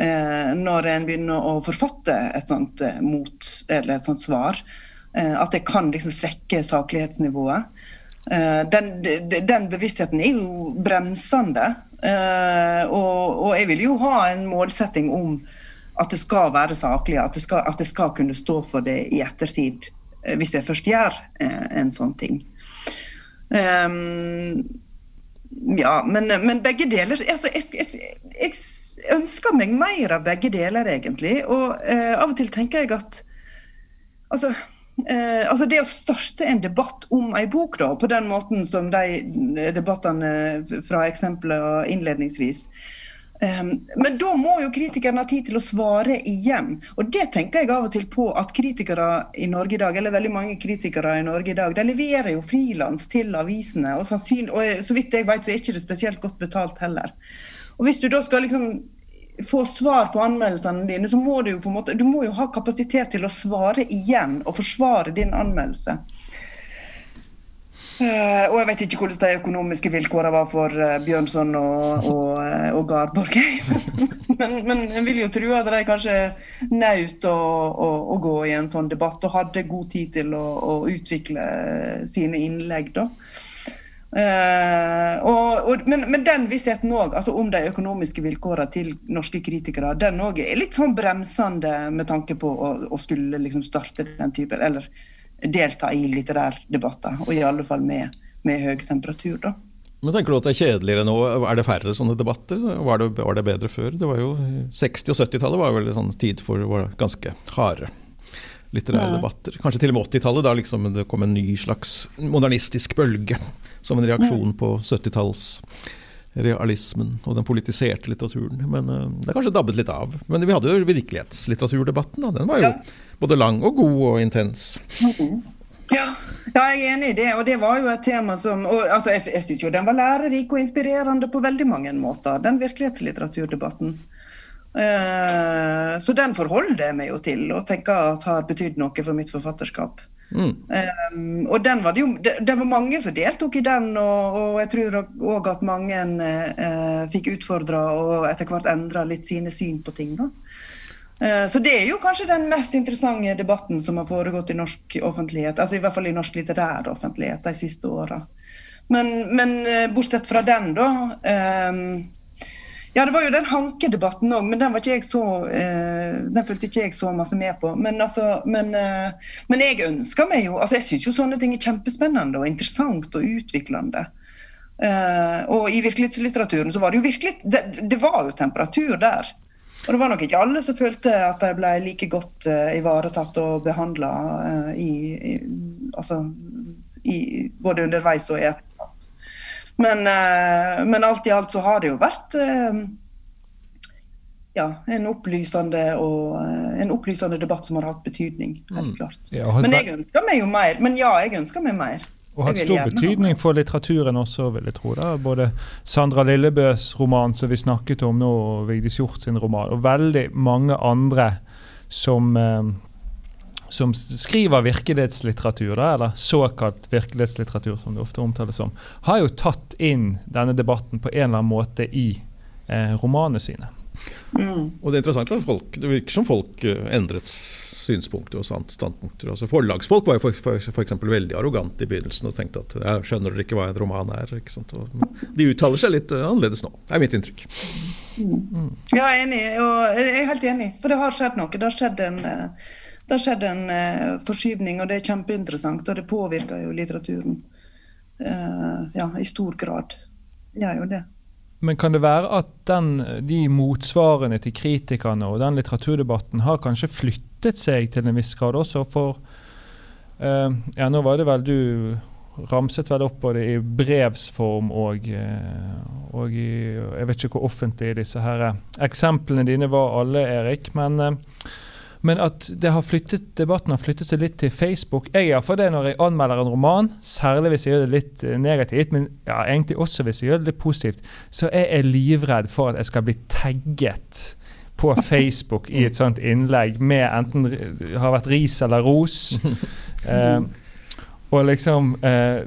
når en begynner å forfatte et sånt eh, mot, eller et sånt svar, eh, at det kan liksom svekke saklighetsnivået. Eh, den, den, bevisstheten er jo bremsende. Eh, og, og, jeg vil jo ha en målsetting om at det skal være saklig, at det skal, at det skal kunne stå for det i ettertid, eh, hvis jeg først gjør en sånn ting. Ja, men, men, begge deler altså, jeg, jeg, jeg, ønsker meg mer av begge deler, egentlig. Og eh, av og til tenker jeg at altså, eh, altså det å starte en debatt om ei bok, da, på den måten som de debattene fra eksempelet innledningsvis um, Men da må jo kritikeren ha tid til å svare igjen. Og det tenker jeg av og til på at kritikere i Norge i dag, eller veldig mange kritikere i Norge i dag, de leverer jo frilans til avisene. Og, og så vidt jeg vet, så er ikke det spesielt godt betalt heller. Og Hvis du da skal liksom få svar på anmeldelsene dine, så må du jo på en måte, du må jo ha kapasitet til å svare igjen og forsvare din anmeldelse. Uh, og jeg vet ikke hvordan de økonomiske vilkårene var for uh, Bjørnson og, og, uh, og Garborg. men, men, jeg vil jo tro at de kanskje nøt å, å, å, gå i en sånn debatt og hadde god tid til å, å utvikle sine innlegg. da. Uh, og, og, men, men, den vissheten òg, altså om de økonomiske vilkårene til norske kritikere, den òg er litt sånn bremsende med tanke på å, å skulle liksom starte den type, eller delta i litterære debatter. Og i alle fall med, med høy temperatur, da. Men tenker du at det er kjedeligere nå? Er det færre sånne debatter? Var det, var det bedre før? Det var jo 60- og 70-tallet var vel en sånn tid for ganske harde litterære debatter. Kanskje til og med 80-tallet, da liksom det kom en ny slags modernistisk bølge som en reaksjon på 70-tallsrealismen og den politiserte litteraturen. Men uh, det er kanskje dabbet litt av. Men vi hadde jo virkelighetslitteraturdebatten. Da. Den var jo ja. både lang og god og intens. Ja, ja, jeg er enig i det. Og det var jo et tema som og, altså, Jeg, jeg syns jo den var lærerik og inspirerende på veldig mange måter, den virkelighetslitteraturdebatten. Uh, så den forholder jeg meg jo til og tenker at har betydd noe for mitt forfatterskap. Mm. Um, og den var det, jo, det, det, var mange som deltok i den, og, og jeg tror òg at mange uh, fikk utfordra og etter hvert endra litt sine syn på ting. da. Uh, så det er jo kanskje den mest interessante debatten som har foregått i norsk offentlighet, altså i hvert fall i norsk litterær offentlighet de siste åra. Men, men, bortsett fra den, da. Um, ja, det var jo den hankedebatten òg, men den var ikke jeg så eh, den fulgte ikke jeg så masse med på. Men, altså, men, eh, men jeg ønsker meg jo altså Jeg syns jo sånne ting er kjempespennende og interessant og utviklende. Eh, og i virkelighetslitteraturen så var det jo virkelig det, det, var jo temperatur der. Og det var nok ikke alle som følte at de ble like godt uh, ivaretatt og behandla uh, i, i, altså, i, både underveis og i etterkant. Men, eh, men, alt i alt så har det jo vært eh, ja, en opplysende, og, eh, en opplysende debatt som har hatt betydning. helt mm. klart. Ja, men jeg ønsker meg jo mer. Men ja, jeg ønsker meg mer. Og hatt stor betydning for litteraturen også, vil jeg tro. da. Både Sandra Lillebøs roman som vi snakket om nå, og Vigdis Hjorth sin roman, og veldig mange andre som som skriver virkelighetslitteratur, eller såkalt virkelighetslitteratur, som det ofte omtales som, har jo tatt inn denne debatten på en eller annen måte i eh, romanene sine. Og det er interessant at folk, det virker som folk eh, endret synspunkter og standpunkter. Altså Forlagsfolk var jo for, for, for eksempel veldig arrogante i begynnelsen og tenkte at jeg skjønner dere ikke hva en roman er. Ikke sant? Og de uttaler seg litt eh, annerledes nå, er mitt inntrykk. Ja, jeg er enig. Og jeg er helt enig, for det har skjedd noe. Det har skjedd en, eh, det har skjedd en eh, forskyvning, og det er kjempeinteressant. Og det påvirker jo litteraturen eh, ja, i stor grad. Det gjør jo det. Men kan det være at den, de motsvarene til kritikerne og den litteraturdebatten har kanskje flyttet seg til en viss grad også? For eh, ja, nå var det vel du ramset vel opp både i brevsform og, eh, og i, Jeg vet ikke hvor offentlig disse her eksemplene dine var alle, Erik. men eh, men at det har flyttet, debatten har flyttet seg litt til Facebook. Jeg gjør for det når jeg anmelder en roman, særlig hvis jeg gjør det litt eh, negativt, men ja, egentlig også hvis jeg gjør det litt positivt, så er jeg livredd for at jeg skal bli tagget på Facebook i et sånt innlegg med enten har vært ris eller ros. Eh, og liksom eh,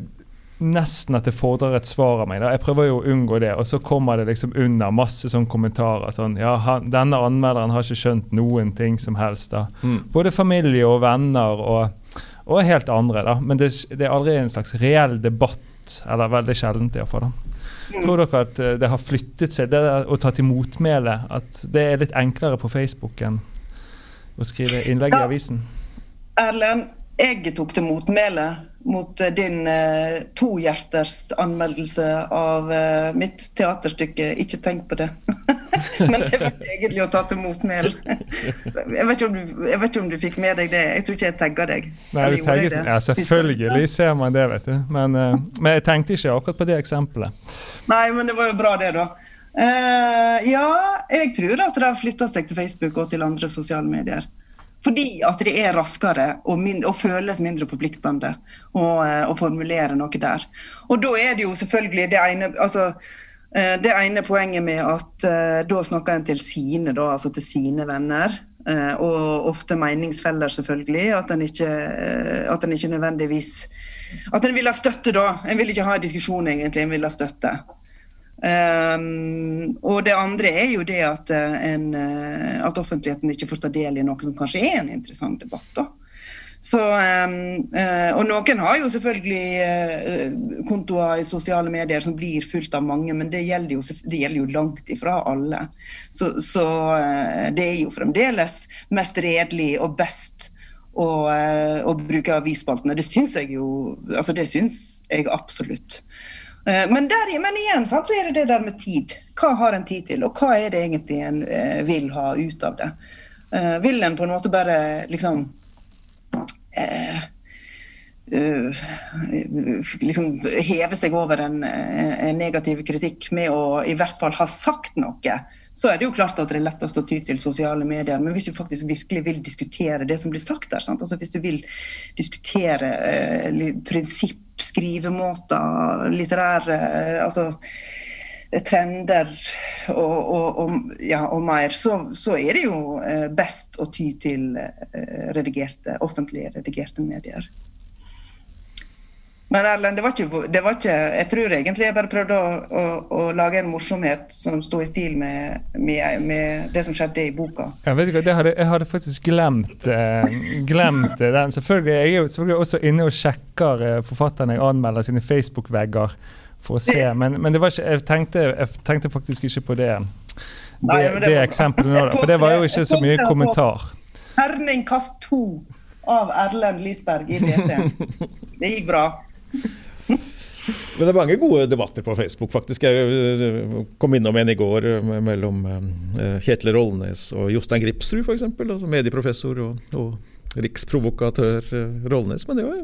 Nesten at det fordrer et svar av meg. Da. Jeg prøver jo å unngå det, og så kommer det liksom under masse sånne kommentarer. sånn, ja, han, 'Denne anmelderen har ikke skjønt noen ting som helst.' da. Både familie og venner og, og helt andre. da. Men det, det er aldri en slags reell debatt, eller veldig sjeldent iallfall. Tror dere at eh, det har flyttet seg, det der å ta til motmæle, at det er litt enklere på Facebook enn å skrive innlegg i avisen? Erlend, jeg tok til motmæle mot eh, din eh, tohjerters anmeldelse av eh, mitt teaterstykke 'Ikke tenk på det'. Men det var egentlig å ta til motmæle. Jeg, vet ikke om du- jeg vet ikke om du fikk med deg det. Jeg tror ikke jeg tagga deg. Nei, du det? ja, selvfølgelig ser man det, vet du. Men, eh, men jeg tenkte ikke akkurat på det eksempelet. Nei, men det var jo bra, det, da. Eh, ja, jeg tror at det har flytta seg til Facebook og til andre sosiale medier. Fordi at det er raskere og, mindre, og føles mindre forpliktende eh, å formulere noe der. Og da er det jo selvfølgelig det ene altså, eh, det ene poenget med at eh, da snakker en til sine, da, altså til sine venner. og ofte meningsfeller, selvfølgelig. At en ikke, at en ikke nødvendigvis At en vil ha støtte, da. En vil ikke ha en diskusjon, egentlig. En vil ha støtte. Um, og det andre er jo det at, eh, en, eh, at offentligheten ikke får ta del i noe som kanskje er en interessant debatt. da. Så, um, uh, og noen har jo selvfølgelig uh, kontoer i sosiale medier som blir fulgt av mange, men det gjelder jo, det gjelder jo langt ifra alle. Så, så uh, det er jo fremdeles mest redelig og best å, å bruke avisspaltene. Det syns jeg jo Altså, det syns jeg absolutt. Eh, Men, der, men igjen sant, så er det det der med tid. Hva har en tid til, og hva er det egentlig en eh, vil ha ut av det? Eh, vil en på en måte bare liksom eh, liksom heve seg over en, en negativ kritikk med å i hvert fall ha sagt noe, så er det jo klart at det er lettest å ty til sosiale medier. Men hvis du faktisk virkelig vil diskutere det som blir sagt der? Altså hvis du vil diskutere uh, prinsipp, skrivemåter, litterære altså eh, trender og, og, og, ja, og mer, så, så er det jo eh, best å ty til eh, redigerte, offentlige redigerte medier. Men Erlend, det var ikke, det var ikke Jeg tror egentlig jeg bare prøvde å, å, å lage en morsomhet som sto i stil med, med, med det som skjedde i boka. Jeg vet ikke, det hadde, jeg hadde faktisk glemt, eh, glemt eh, den. Selvfølgelig, Jeg er jo selvfølgelig også inne og sjekker eh, forfatterne jeg anmelder sine Facebook-vegger for å se, men, men det var ikke, jeg, tenkte, jeg tenkte faktisk ikke på det, det, Nei, det det eksempelet nå, for det var jo ikke så mye kommentar. Terningkast to av Erlend Lisberg i DT. Det gikk bra. Men det er mange gode debatter på Facebook, faktisk. Jeg øh, kom innom en i går øh, mellom øh, Kjetil Rollnes og Jostein Gripsrud, f.eks. Altså medieprofessor og, og riksprovokatør Rollnes. Men det var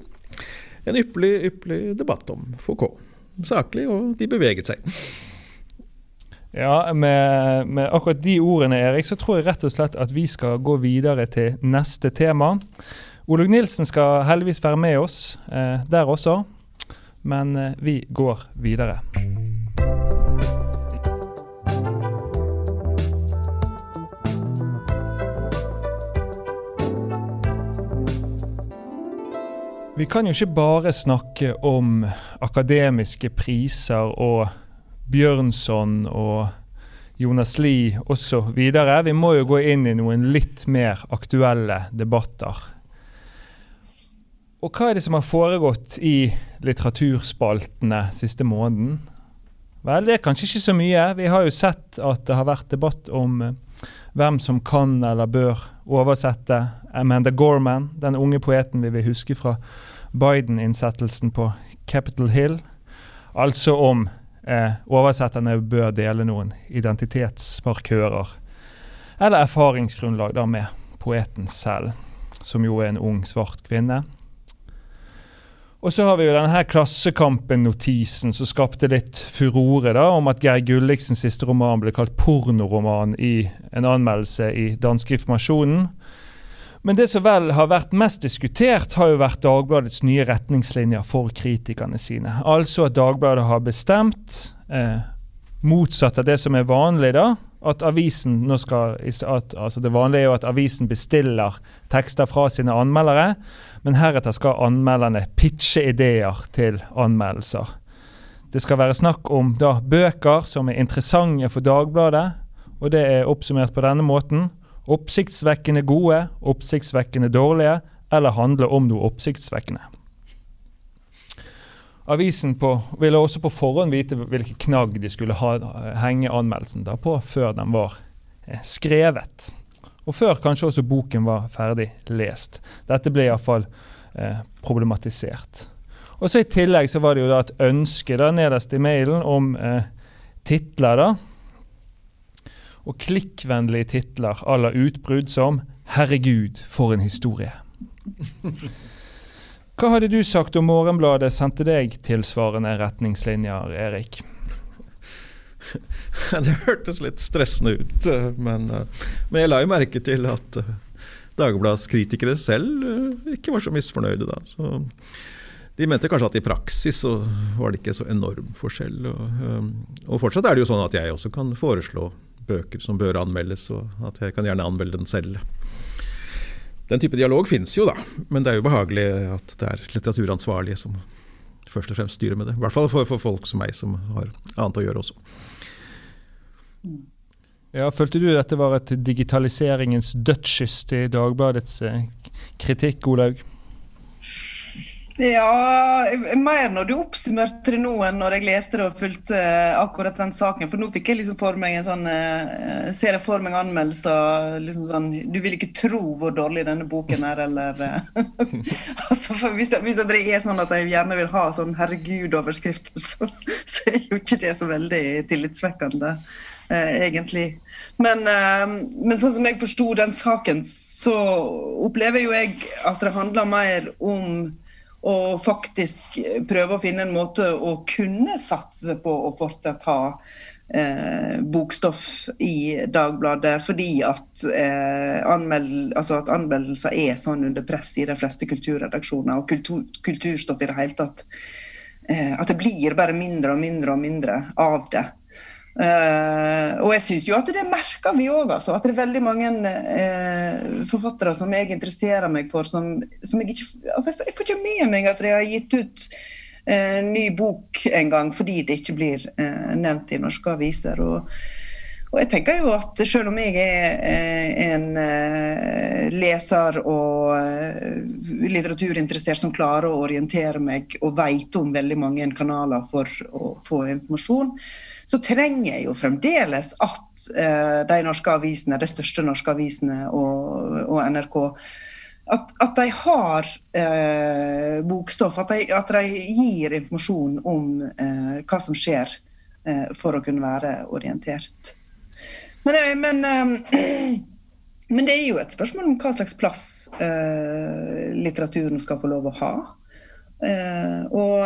en ypperlig, ypperlig debatt om Foucault. Saklig, og de beveget seg. Ja, med, med akkurat de ordene, Erik, så tror jeg rett og slett at vi skal gå videre til neste tema. Olaug Nilsen skal heldigvis være med oss eh, der også, men eh, vi går videre. Vi kan jo ikke bare snakke om akademiske priser og Bjørnson og Jonas Lie osv. Vi må jo gå inn i noen litt mer aktuelle debatter. Og hva er det som har foregått i litteraturspaltene siste måneden? Vel, det er kanskje ikke så mye. Vi har jo sett at det har vært debatt om eh, hvem som kan eller bør oversette Amanda Gorman, den unge poeten vi vil huske fra Biden-innsettelsen på Capitol Hill. Altså om eh, oversetterne bør dele noen identitetsmarkører eller erfaringsgrunnlag da med poeten selv, som jo er en ung, svart kvinne. Og så har vi jo denne her Klassekampen-notisen som skapte litt furore da, om at Geir Gulliksens siste roman ble kalt pornoroman i en anmeldelse i Danske Informasjonen. Men det som vel har vært mest diskutert, har jo vært Dagbladets nye retningslinjer for kritikerne sine. Altså at Dagbladet har bestemt, eh, motsatt av det som er vanlig, da, at avisen nå skal at, altså Det vanlige er jo at avisen bestiller tekster fra sine anmeldere, men heretter skal anmelderne pitche ideer til anmeldelser. Det skal være snakk om da bøker som er interessante for Dagbladet, og det er oppsummert på denne måten. Oppsiktsvekkende gode, oppsiktsvekkende dårlige, eller handle om noe oppsiktsvekkende. Avisen på, ville også på forhånd vite hvilke knagg de skulle ha, henge anmeldelsen på før den var eh, skrevet. Og før kanskje også boken var ferdig lest. Dette ble iallfall eh, problematisert. Og så I tillegg så var det jo da et ønske da nederst i mailen om eh, titler. da. Og klikkvennlige titler à la utbrudd som 'Herregud, for en historie'. Hva hadde du sagt om Morgenbladet sendte deg tilsvarende retningslinjer, Erik? Det hørtes litt stressende ut, eh, men, eh, men jeg la jo merke til at eh, Dagbladets kritikere selv ikke var så misfornøyde da. Så de mente kanskje at i praksis så var det ikke så enorm forskjell. Og, og, fortsatt er det jo sånn at jeg også kan foreslå bøker som bør anmeldes, og at jeg kan gjerne anmelde den selv. Den type dialog finnes jo, da. Men det er jo behagelig at det er litteraturansvarlige som først og fremst styrer med det. I hvert fall for, for folk som meg, som har annet å gjøre også. Ja, Følte du dette var et digitaliseringens dødskyst i Dagbladets eh, kritikk, Olaug? Ja, mer når du oppsummerte det nå enn når jeg leste det og fulgte eh, akkurat den saken. For nå fikk jeg liksom for meg en sånn uh, Ser jeg for meg anmeldelser liksom sånn Du vil ikke tro hvor dårlig denne boken er, eller altså hvis, hvis, det er sånn at jeg gjerne vil ha sånn herregud-overskrifter, så, så, er jo ikke det så veldig tillitsvekkende, egentlig. Men, men sånn som jeg forsto den saken, så opplever jo jeg at det handler mer om å faktisk prøve å finne en måte å kunne satse på å fortsatt ha eh, bokstoff i Dagbladet, fordi at, eh, anmeld, altså at, anmeldelser er sånn under press i de fleste kulturredaksjoner, og kultur, kulturstoff i det hele tatt. Eh, at det blir bare mindre og mindre og mindre av det. Uh, og jeg synes jo at det merker vi òg, altså. At det er veldig mange uh, forfattere som jeg interesserer meg for, som, som jeg ikke altså jeg, får ikke med meg at de har gitt ut uh, ny bok en gang fordi det ikke blir nevnt i norske aviser. Og, og, jeg tenker jo at selv om jeg er en leser og litteraturinteressert som klarer å orientere meg og vet om veldig mange kanaler for å få informasjon, så trenger jeg jo fremdeles at eh, de norske avisene, de største norske avisene og, og NRK at, at, de har eh, bokstoff, at de, at de, gir informasjon om eh, hva som skjer, eh, for å kunne være orientert. Men, eh, men, eh, men, det er jo et spørsmål om hva slags plass litteraturen skal få lov å ha. og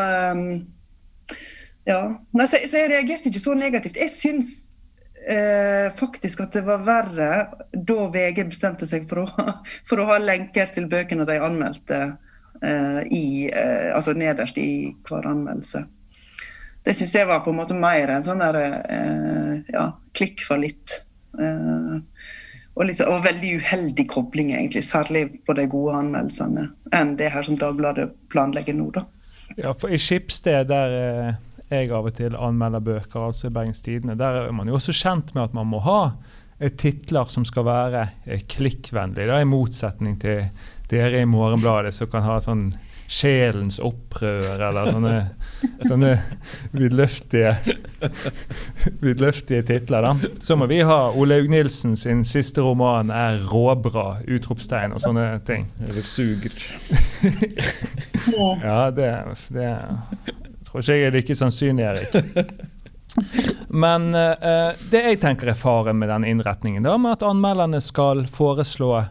ja, Nei, så, så, jeg reagerte ikke så negativt. Jeg syns eh, faktisk at det var verre da VG bestemte seg for å, for å ha lenker til bøkene de anmeldte eh, i, eh, altså nederst i hver anmeldelse. Det syns jeg var på en måte mer en sånn der, eh, ja, klikk for litt. Eh, og, liksom, og, veldig uheldig kobling, egentlig, særlig på de gode anmeldelsene, enn det her som Dagbladet planlegger nå. da. Ja, for I Skipsted, der eh, jeg av og til anmelder bøker, altså i Bergens Tidende, der er man jo også kjent med at man må ha titler som skal være klikkvennlige, da, i motsetning til dere i Morgenbladet som kan ha sånn Sjelens opprør, eller sånne, sånne vidløftige, vidløftige titler. da. Så må vi ha Olaug Nilsen sin siste roman er 'Råbra!' utropstegn og sånne ting. Eller 'Suger'. ja, det, det tror ikke jeg er like sannsynlig, Erik. Men uh, det jeg tenker er faren med den innretningen, da, med at anmelderne skal foreslå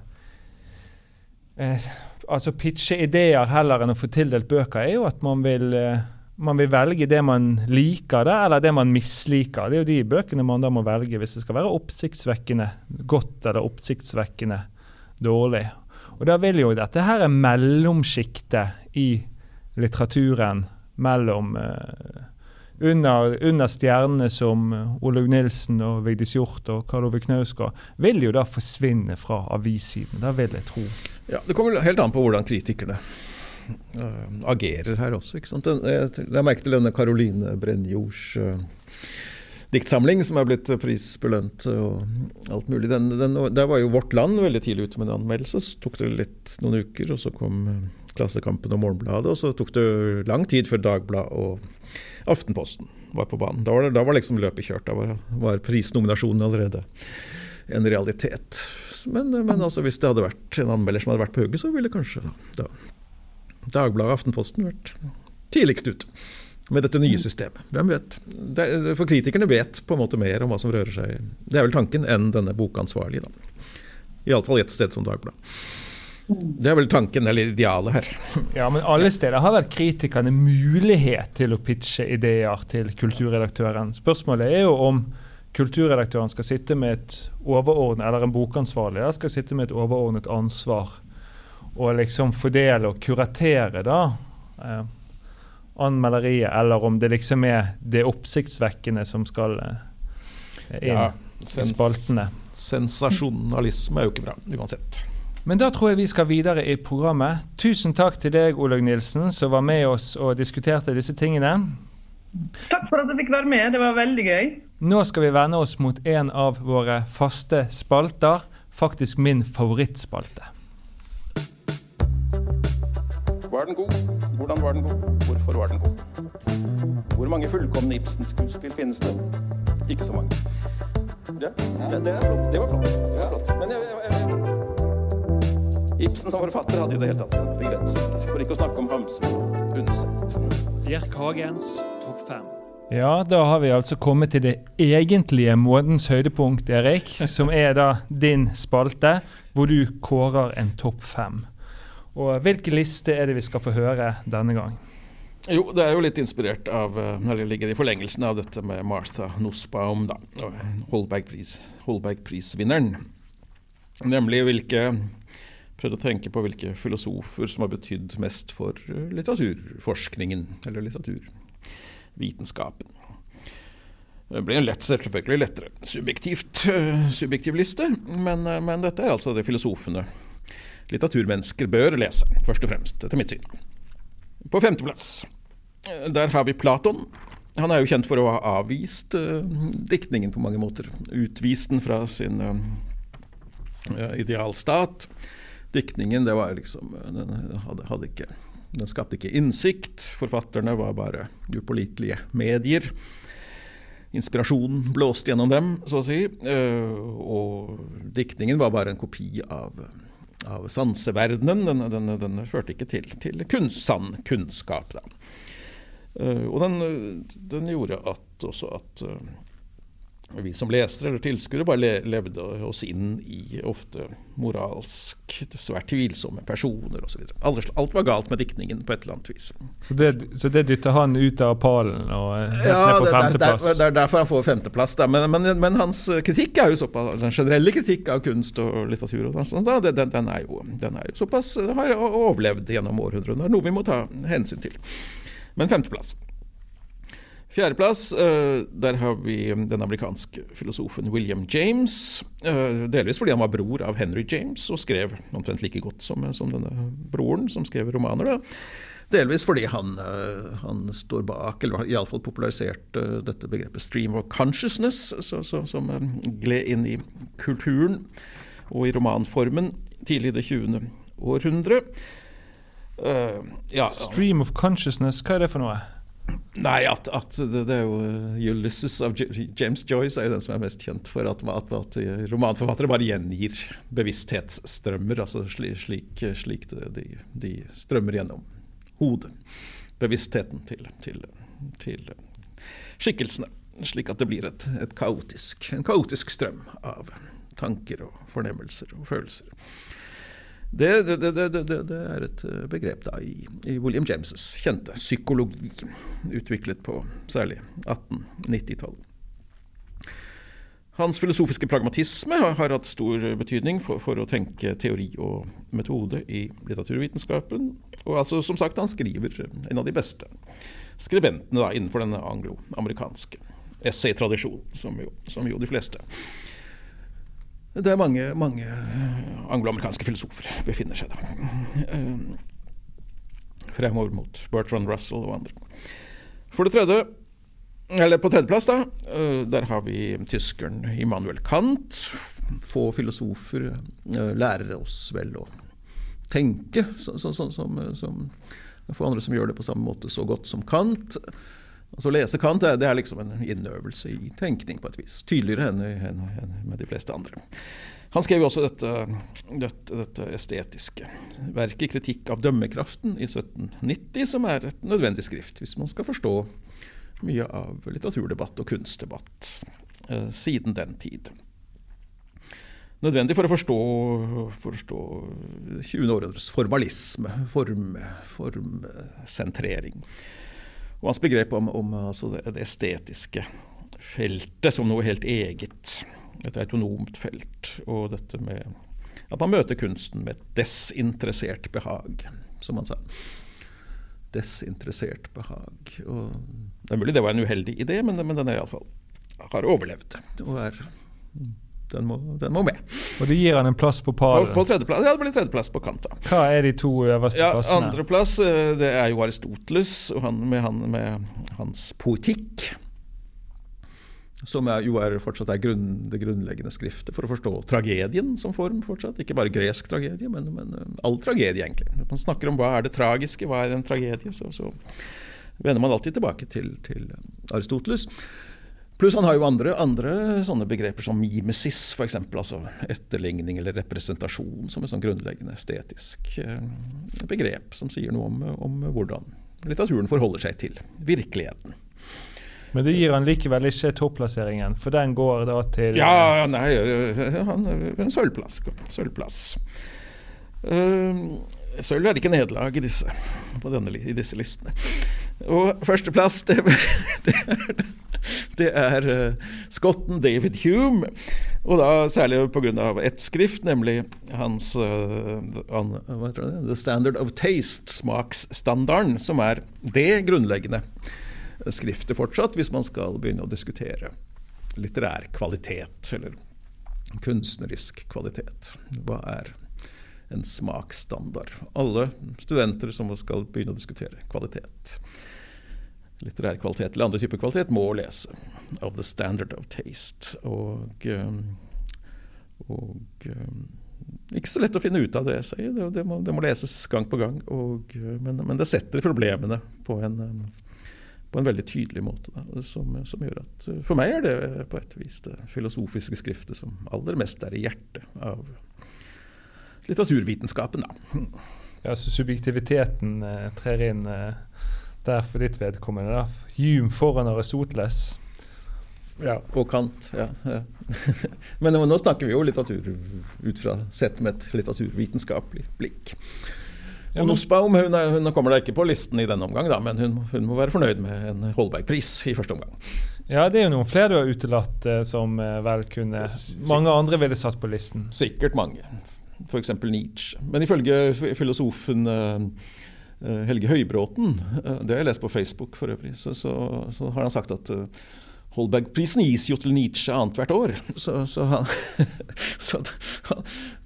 uh, altså pitche ideer heller enn å få tildelt bøker, er jo at man vil, uh, man vil velge det man liker, det, eller det man misliker. Det er jo de bøkene man da må velge hvis det skal være oppsiktsvekkende godt eller oppsiktsvekkende dårlig. Og da vil jo dette her er mellomsjiktet i litteraturen mellom uh, under, under, stjernene som Olaug Nilsen og Vigdis Hjorth og Karl Ove Knausgård, vil jo da forsvinne fra avissiden. Da vil jeg tro. Ja, Det kommer helt an på hvordan kritikerne uh, agerer her også. ikke sant? Jeg, jeg merket denne Caroline Brenjords uh, diktsamling som er blitt prisbelønt og alt mulig. Den, den, der var jo Vårt Land veldig tidlig ute med en anmeldelse. Så tok det litt noen uker, og så kom Klassekampen og Morgenbladet. Og så tok det lang tid før Dagbladet og Aftenposten var på banen. Da var, det, da var liksom løpet kjørt. Da var, var prisnominasjonen allerede en realitet. Men, men altså, hvis det hadde vært en anmelder som hadde vært på hugget, så ville kanskje da, da Dagbladet og Aftenposten vært tidligst ute med dette nye systemet. Hvem vet? Det, for kritikerne vet på en måte mer om hva som rører seg Det er vel tanken enn denne bokansvarlige, da. Iallfall ett sted som Dagbladet. Det er vel tanken, eller idealet her. Ja, men alle steder har vel kritikerne mulighet til å pitche ideer til kulturredaktøren. Spørsmålet er jo om kulturredaktøren skal sitte med et overordnet, eller en bokansvarlig skal sitte med et overordnet ansvar og liksom fordele og kuratere da eh, anmelderiet, eller om det liksom er det oppsiktsvekkende som skal eh, inn ja, i spaltene. Sensasjonalisme er jo ikke bra, uansett. Men da tror jeg vi skal videre i programmet. Tusen takk til deg, Olaug Nilsen, som var med oss og diskuterte disse tingene. Takk for at jeg fikk være med. Det var veldig gøy. Nå skal vi vende oss mot en av våre faste spalter. Faktisk min favorittspalte. Var den god? Hvordan var den god? Hvorfor var den god? Hvor mange fullkomne Ibsen-skuespill finnes det? Ikke så mange. Det, det, det, det var flott. Det var flott. Men jeg, jeg, jeg Ibsen som forfatter hadde i det hele tatt sine begrensninger. For ikke å snakke om Hamsun og Undset. Bjerk Hagens fem. Ja, da har vi altså kommet til det egentlige månedens høydepunkt, Erik. Som er da din spalte, hvor du kårer en topp fem. Og hvilken liste er det vi skal få høre denne gang? Jo, det er jo litt inspirert av eh, Eller ligger i forlengelsen av dette med Martha Nussbaum, da. Holberg-prisvinneren. Nemlig hvilke prøvd å tenke på hvilke filosofer som har betydd mest for eh, litteraturforskningen, eller litteraturvitenskapen. Det blir lett, selvfølgelig lettere subjektivt, uh, subjektiv liste, men, uh, men, dette er altså det filosofene litteraturmennesker bør lese, først og fremst, etter mitt syn. På femteplass, uh, der har vi Platon. Han er jo kjent for å ha avvist diktningen på mange måter. Utvist den fra sin idealstat diktningen det var liksom, den, hadde, hadde ikke, den skapte ikke innsikt. Forfatterne var bare upålitelige medier. Inspirasjonen blåste gjennom dem, så å si. Eh, og diktningen var bare en kopi av, av sanseverdenen. Den, den, den, førte ikke til, til sann kunnskap. Da. Eh, og den, den, gjorde at, også at eh, vi som lesere eller tilskuere bare levde oss inn i ofte moralsk svært tvilsomme personer osv. Alt var galt med diktningen på et eller annet vis. Så det, så det dytter han ut av pallen og helt ja, ned på femteplass? Det, det, er derfor han får femteplass. Men, men, men, hans kritikk er jo såpass, den generelle kritikk av kunst og litteratur og sånt, da, den, den, er jo, den, er jo, såpass har overlevd gjennom århundrene. Noe vi må ta hensyn til. Men femteplass. Fjerdeplass, uh, der har vi den amerikanske filosofen William James. Uh, delvis fordi han var bror av Henry James og skrev omtrent like godt som, denne broren, som skrev romaner. Da. Delvis fordi han, eh, han står bak, eller iallfall populariserte dette begrepet 'stream of consciousness', så, så, som eh, gled inn i kulturen og i romanformen tidlig i det 20. århundre. Uh, ja. Stream of consciousness, hva er det for noe? Nei, at, at det, det, er jo eh, Ulysses av James Joyce er jo den som er mest kjent for at, at, at romanforfattere bare gjengir bevissthetsstrømmer. Altså slik, slik, slik de, de, strømmer gjennom hodet. Bevisstheten til, til, til, skikkelsene. Slik at det blir et, et kaotisk, en kaotisk strøm av tanker og fornemmelser og følelser. Det, det, det, det, er et eh, begrep da i, i, William James' kjente psykologi, utviklet på særlig 1890-tallet. Hans filosofiske pragmatisme har hatt stor betydning for, for, å tenke teori og metode i litteraturvitenskapen. Og altså, som sagt, han skriver en av de beste skribentene da, innenfor denne anglo-amerikanske essaytradisjonen, som, som jo de fleste det er mange, mange angloamerikanske filosofer befinner seg da. Eh, fremover mot Bertrand Russell og andre. For det tredje, eller på tredjeplass, da, eh, der har vi tyskeren Immanuel Kant. Få filosofer eh, lærer oss vel å tenke, så, så, så, som, som få andre som gjør det på samme måte så godt som Kant. Altså Lese Kant det er liksom en innøvelse i tenkning på et vis. Tydeligere enn, enn, enn med de fleste andre. Han skrev jo også dette, dette, dette, estetiske verket, 'Kritikk av dømmekraften', i 1790, som er et nødvendig skrift hvis man skal forstå mye av litteraturdebatt og kunstdebatt eh, siden den tid. Nødvendig for å forstå, forstå 20. århundres formalisme, form. Og hans begrep om, om altså det, det, estetiske feltet som noe helt eget. Et autonomt felt. Og dette med at man møter kunsten med et desinteressert behag, som han sa. Desinteressert behag. Og det er mulig det var en uheldig idé, men, men den er iallfall har overlevd. og er den må, den må, med. Og det gir han en plass på paret? På, på tredjeplass, ja, det blir tredjeplass på kanta. Hva er de to øverste ja, plassene? Andreplass eh, det er jo Aristoteles og han, med, han, med, hans poetikk. Som er, jo er fortsatt er grunn, det grunnleggende skriftet for å forstå tragedien som form fortsatt. Ikke bare gresk tragedie, men, men eh, all tragedie, egentlig. Når man snakker om hva er det tragiske, hva er en tragedie, så, så vender man alltid tilbake til, til Aristoteles. Pluss han har jo andre, andre sånne begreper som mimesis, f.eks. Altså etterligning eller representasjon, som et sånn grunnleggende estetisk eh, begrep som sier noe om, om, hvordan litteraturen forholder seg til virkeligheten. Men det gir han likevel ikke topplasseringen, for den går da til Ja, nei, han en sølvplass. sølvplass. Uh, sølv er ikke nederlag i disse, i disse listene. Og førsteplass, det, det er det er uh, skotten David Hume. Og da særlig pga. ett skrift, nemlig hans uh, an, The Standard of Taste, smaksstandarden, som er det grunnleggende skriftet fortsatt, hvis man skal begynne å diskutere litterær kvalitet, eller kunstnerisk kvalitet. Hva er en smaksstandard? Alle studenter som skal begynne å diskutere kvalitet litterær kvalitet eller andre typer kvalitet, må lese of the standard of taste. Og, um, og um, ikke så lett å finne ut av det, sier det, det, må, det må leses gang på gang. Og, uh, men, men, det setter problemene på en, um, på en veldig tydelig måte. Da, som, som, gjør at uh, For meg er det på et vis det filosofiske skriftet som aller mest er i hjertet av litteraturvitenskapen. Da. Ja, så subjektiviteten eh, trer inn eh, der for ditt vedkommende. da. Hume foran Aristoteles. Ja, og Kant. ja, ja. Men nå snakker vi jo litteratur ut fra sett med et litteraturvitenskapelig blikk. Og Nussbaum hun, er, hun kommer da ikke på listen i denne omgang, da, men hun, hun må være fornøyd med en Holberg-pris i første omgang. Ja, det er jo noen flere du har utelatt eh, som eh, vel kunne Mange andre ville satt på listen. Sikkert mange. F.eks. Nietzsche. Men ifølge filosofen Eh, Helge Høybråten, eh, det har jeg lest på Facebook for øvrig, så, så, så har han sagt at eh, Holbergprisen gis jo til Nietzsche annethvert år. Så, så, han, så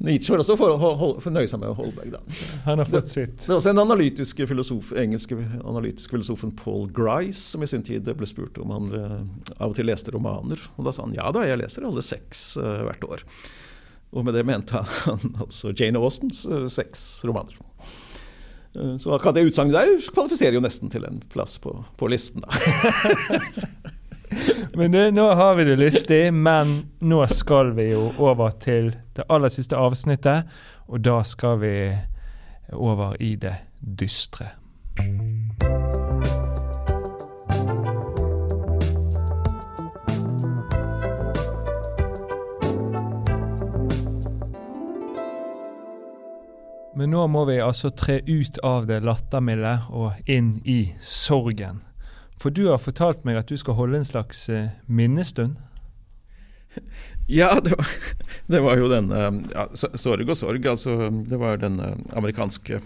Nietzsche var også fornøyd seg med Holberg, da. Han har fått sitt. Det er også en analytiske filosof, engelske analytiske filosofen Paul Grice som i sin tid ble spurt om han av og til leste romaner. Og da sa han ja da, jeg leser alle seks uh, hvert år. Og med det mente han altså Jane Austens uh, seks romaner. Så akkurat det utsagnet der kvalifiserer jo nesten til en plass på, på listen, da. Men det, nå har vi det lystig, men nå skal vi jo over til det aller siste avsnittet. Og da skal vi over i det dystre. Men nå må vi altså tre ut av det lattermilde og inn i sorgen. For du har fortalt meg at du skal holde en slags eh, minnestund? Ja, det var, det var jo denne ja, Sorg og sorg. Altså, det var denne amerikanske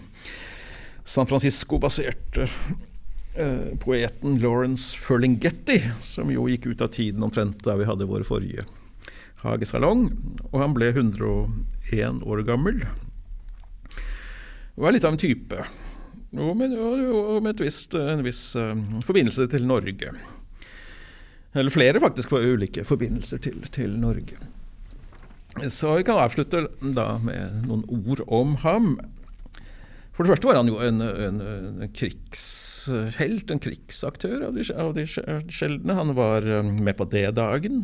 San Francisco-baserte eh, poeten Lawrence Ferlinghetti, som jo gikk ut av tiden omtrent da vi hadde vår forrige hagesalong. Og han ble 101 år gammel. Det var litt av en type. Og med, og med visst, en viss uh, forbindelse til Norge. Eller flere faktisk for ulike forbindelser til, til, Norge. Så vi kan avslutte da med noen ord om ham. For det første var han jo en, en, en krigshelt, en krigsaktør av de, av de sjeldne. Han var eh, med på D-dagen.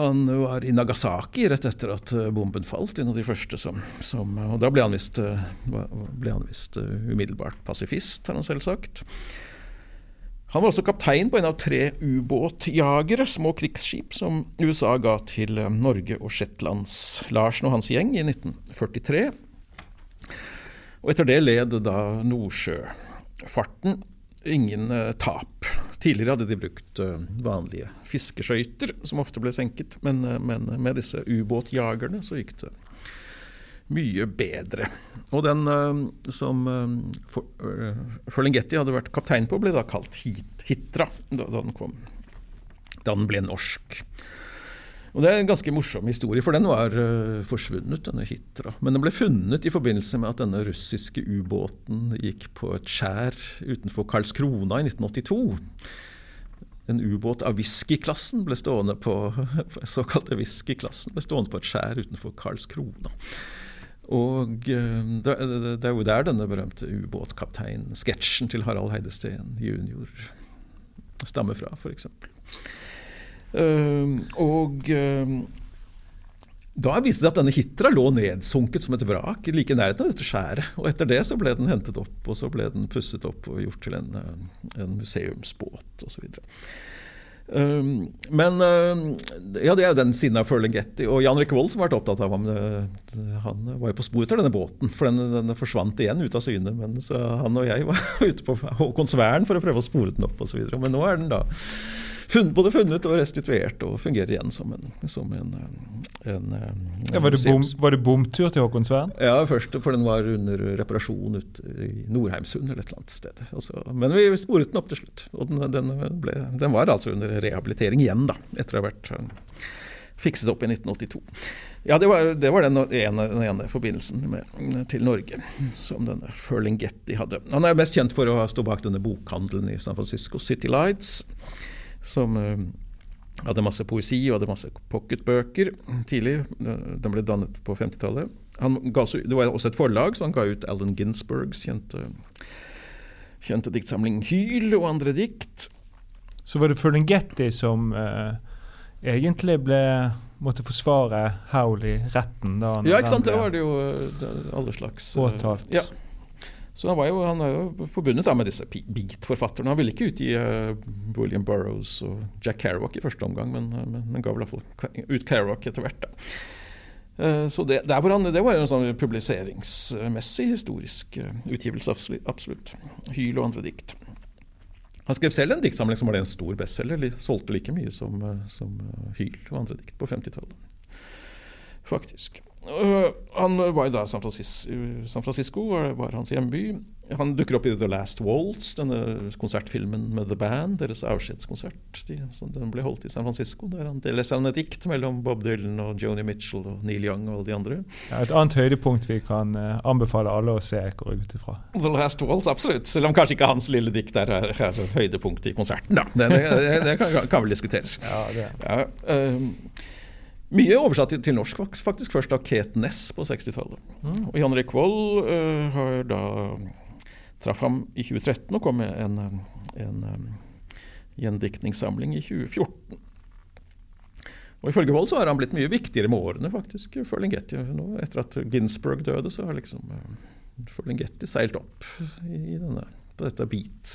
Han var i Nagasaki rett etter at eh, bomben falt, en av de første som, som Og da ble han visst, eh, eh, umiddelbart pasifist, har han selv sagt. Han var også kaptein på en av tre ubåtjagere, små krigsskip, som USA ga til Norge og Shetlands Larsen og hans gjeng i 1943. Og etter det led da Nordsjøfarten ingen tap. Tidligere hadde de brukt uh, vanlige fiskeskøyter, som ofte ble senket, men, uh, men med disse ubåtjagerne så gikk det mye bedre. Og den som Ferlinghetti hadde vært kaptein på, ble da kalt Hitra da, den kom. Da den ble norsk. Og Det er en ganske morsom historie, for den var uh, forsvunnet, denne Hitra. Men den ble funnet i forbindelse med at denne russiske ubåten gikk på et skjær utenfor Karlskrona i 1982. En ubåt av whiskyklassen ble stående på såkalte whiskyklassen ble stående på et skjær utenfor Karlskrona. Og uh, det, er jo der denne berømte ubåtkaptein-sketsjen til Harald Heidesteen jr. stammer fra, f.eks. Uh, og uh, da viste det seg at denne Hitra lå nedsunket som et vrak like i nærheten av dette skjæret. Og etter det så ble den hentet opp, og så ble den pusset opp og gjort til en, eh, en museumsbåt osv. Um, men uh, ja, det er jo den siden av Ferlinghetti. Og Jan Rikke Wold som har vært opptatt av ham, han var jo på sporet av denne båten. For den, den, forsvant igjen ut av syne. Men så han og jeg var ute på Håkonsvern for å prøve å spore den opp osv. Men nå er den da funnet, både funnet og restituert, og fungerer igjen som en, som en, en, en ja, var, det bom, var, det bomtur til Håkonsvern? Ja, først, for den var under reparasjon ute i Nordheimsund eller et eller annet sted. Altså, men vi sporet den opp til slutt. Og den, den, ble, den, var altså under rehabilitering igjen, da, etter å ha vært uh, fikset opp i 1982. Ja, det var, det var den, ene, den, ene, forbindelsen med, til Norge som denne Ferlinghetti hadde. Han er mest kjent for å ha stå bak denne bokhandelen i San Francisco, City Lights som uh, hadde masse poesi og hadde masse pocketbøker tidlig. Den ble dannet på 50-tallet. Det var også et forlag, så han ga ut Allen Ginsbergs kjente, kjente diktsamling 'Hyl' og andre dikt. Så var det Ferlinghetti som uh, egentlig ble måtte forsvare Howl i retten? Da ja, ikke sant. Det var det jo alle slags Påtalt. Ja. Så han var jo, han var jo forbundet da med disse beat-forfatterne. Han ville ikke utgi uh, William Burroughs og Jack Kerouac i første omgang, men, uh, men, men ga vel ut Kerouac etter hvert. da. Uh, så det, han, det, var en sånn publiseringsmessig historisk utgivelse, absolutt. Hyl og andre dikt. Han skrev selv en diktsamling som var en stor bestselger. Solgte like mye som, som Hyl og andre dikt på 50-tallet. Faktisk. Øh, han var jo da San Francisco, San Francisco var, hans hjemby. Han dukker opp i The Last Waltz, denne konsertfilmen med The Band, deres avskjedskonsert. De, den ble holdt i San Francisco, der han leser han et dikt mellom Bob Dylan og Joni Mitchell og Neil Young og alle de andre. Ja, et annet høydepunkt vi kan uh, anbefale alle å se, går jeg ut ifra. The Last Waltz, absolutt. Selv om kanskje ikke hans lille dikt er, er, er høydepunktet i konserten, da. Det, det, det kan, kan, vel diskuteres. Ja, det. Ja, um, mye oversatt til, til norsk, faktisk først av Kate Ness på 60-tallet. Mm. Og Jan Erik Vold uh, har da traff ham i 2013 og kom med en, en um, gjendiktningssamling i 2014. Og Ifølge Wold så har han blitt mye viktigere med årene, faktisk. Ferlinghetti nå, Etter at Ginsburg døde, så har liksom uh, Ferlinghetti seilt opp i denne, på dette beat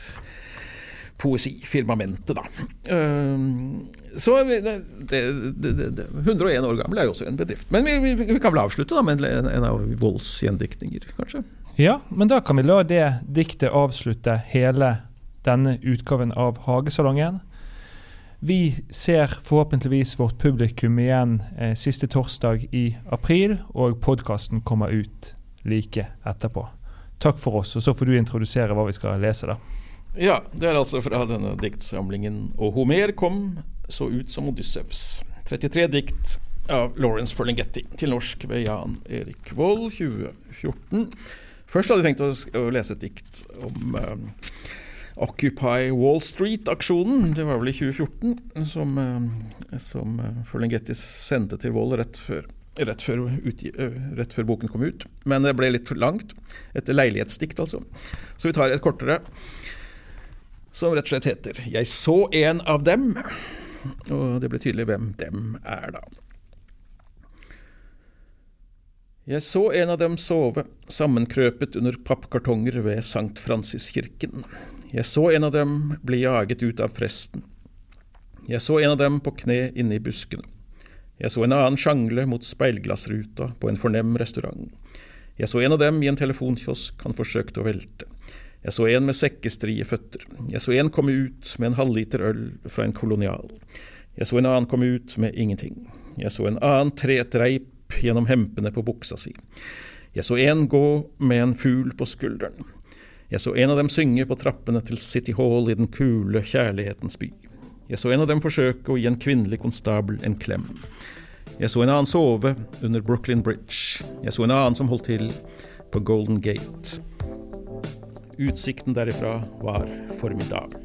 poesifirmamentet, da. Uh, så det, det, det, 101 år gammel er jo også en bedrift. Men vi, vi, vi kan vel avslutte da med en, en av Volds gjendiktninger, kanskje? Ja, men da kan vi la det diktet avslutte hele denne utgaven av Hagesalongen. Vi ser forhåpentligvis vårt publikum igjen eh, siste torsdag i april, og podkasten kommer ut like etterpå. Takk for oss, og så får du introdusere hva vi skal lese, da. Ja, det er altså fra denne diktsamlingen 'Og Homer kom så ut som Odyssevs'. 33 dikt av Lawrence Ferlinghetti, til norsk ved Jan Erik Vold, 2014. Først hadde jeg tenkt å, lese et dikt om eh, Occupy Wall Street-aksjonen. Det var vel i 2014 som, eh, som uh, Ferlinghetti sendte til Vold rett før rett før, utgi, rett før, boken kom ut. Men det ble litt langt. Et leilighetsdikt, altså. Så vi tar et kortere som rett og slett heter 'Jeg så en av dem'. Og det blir tydelig hvem dem er, da. Jeg så en av dem sove, sammenkrøpet under pappkartonger ved Sankt Francis-kirken. Jeg så en av dem bli jaget ut av presten. Jeg så en av dem på kne inne i buskene. Jeg så en annen sjangle mot speilglassruta på en fornem restaurant. Jeg så en av dem i en telefonkiosk han forsøkte å velte. Jeg så en med sekkestrie føtter. Jeg så en komme ut med en halvliter øl fra en kolonial. Jeg så en annen komme ut med ingenting. Jeg så en annen tre et reip gjennom hempene på buksa si. Jeg så en gå med en fugl på skulderen. Jeg så en av dem synge på trappene til City Hall i den kule kjærlighetens by. Jeg så en av dem forsøke å gi en kvinnelig konstabel en klem. Jeg så en annen sove under Brooklyn Bridge. Jeg så en annen som holdt til på Golden Gate. Utsikten derifra var formidabel.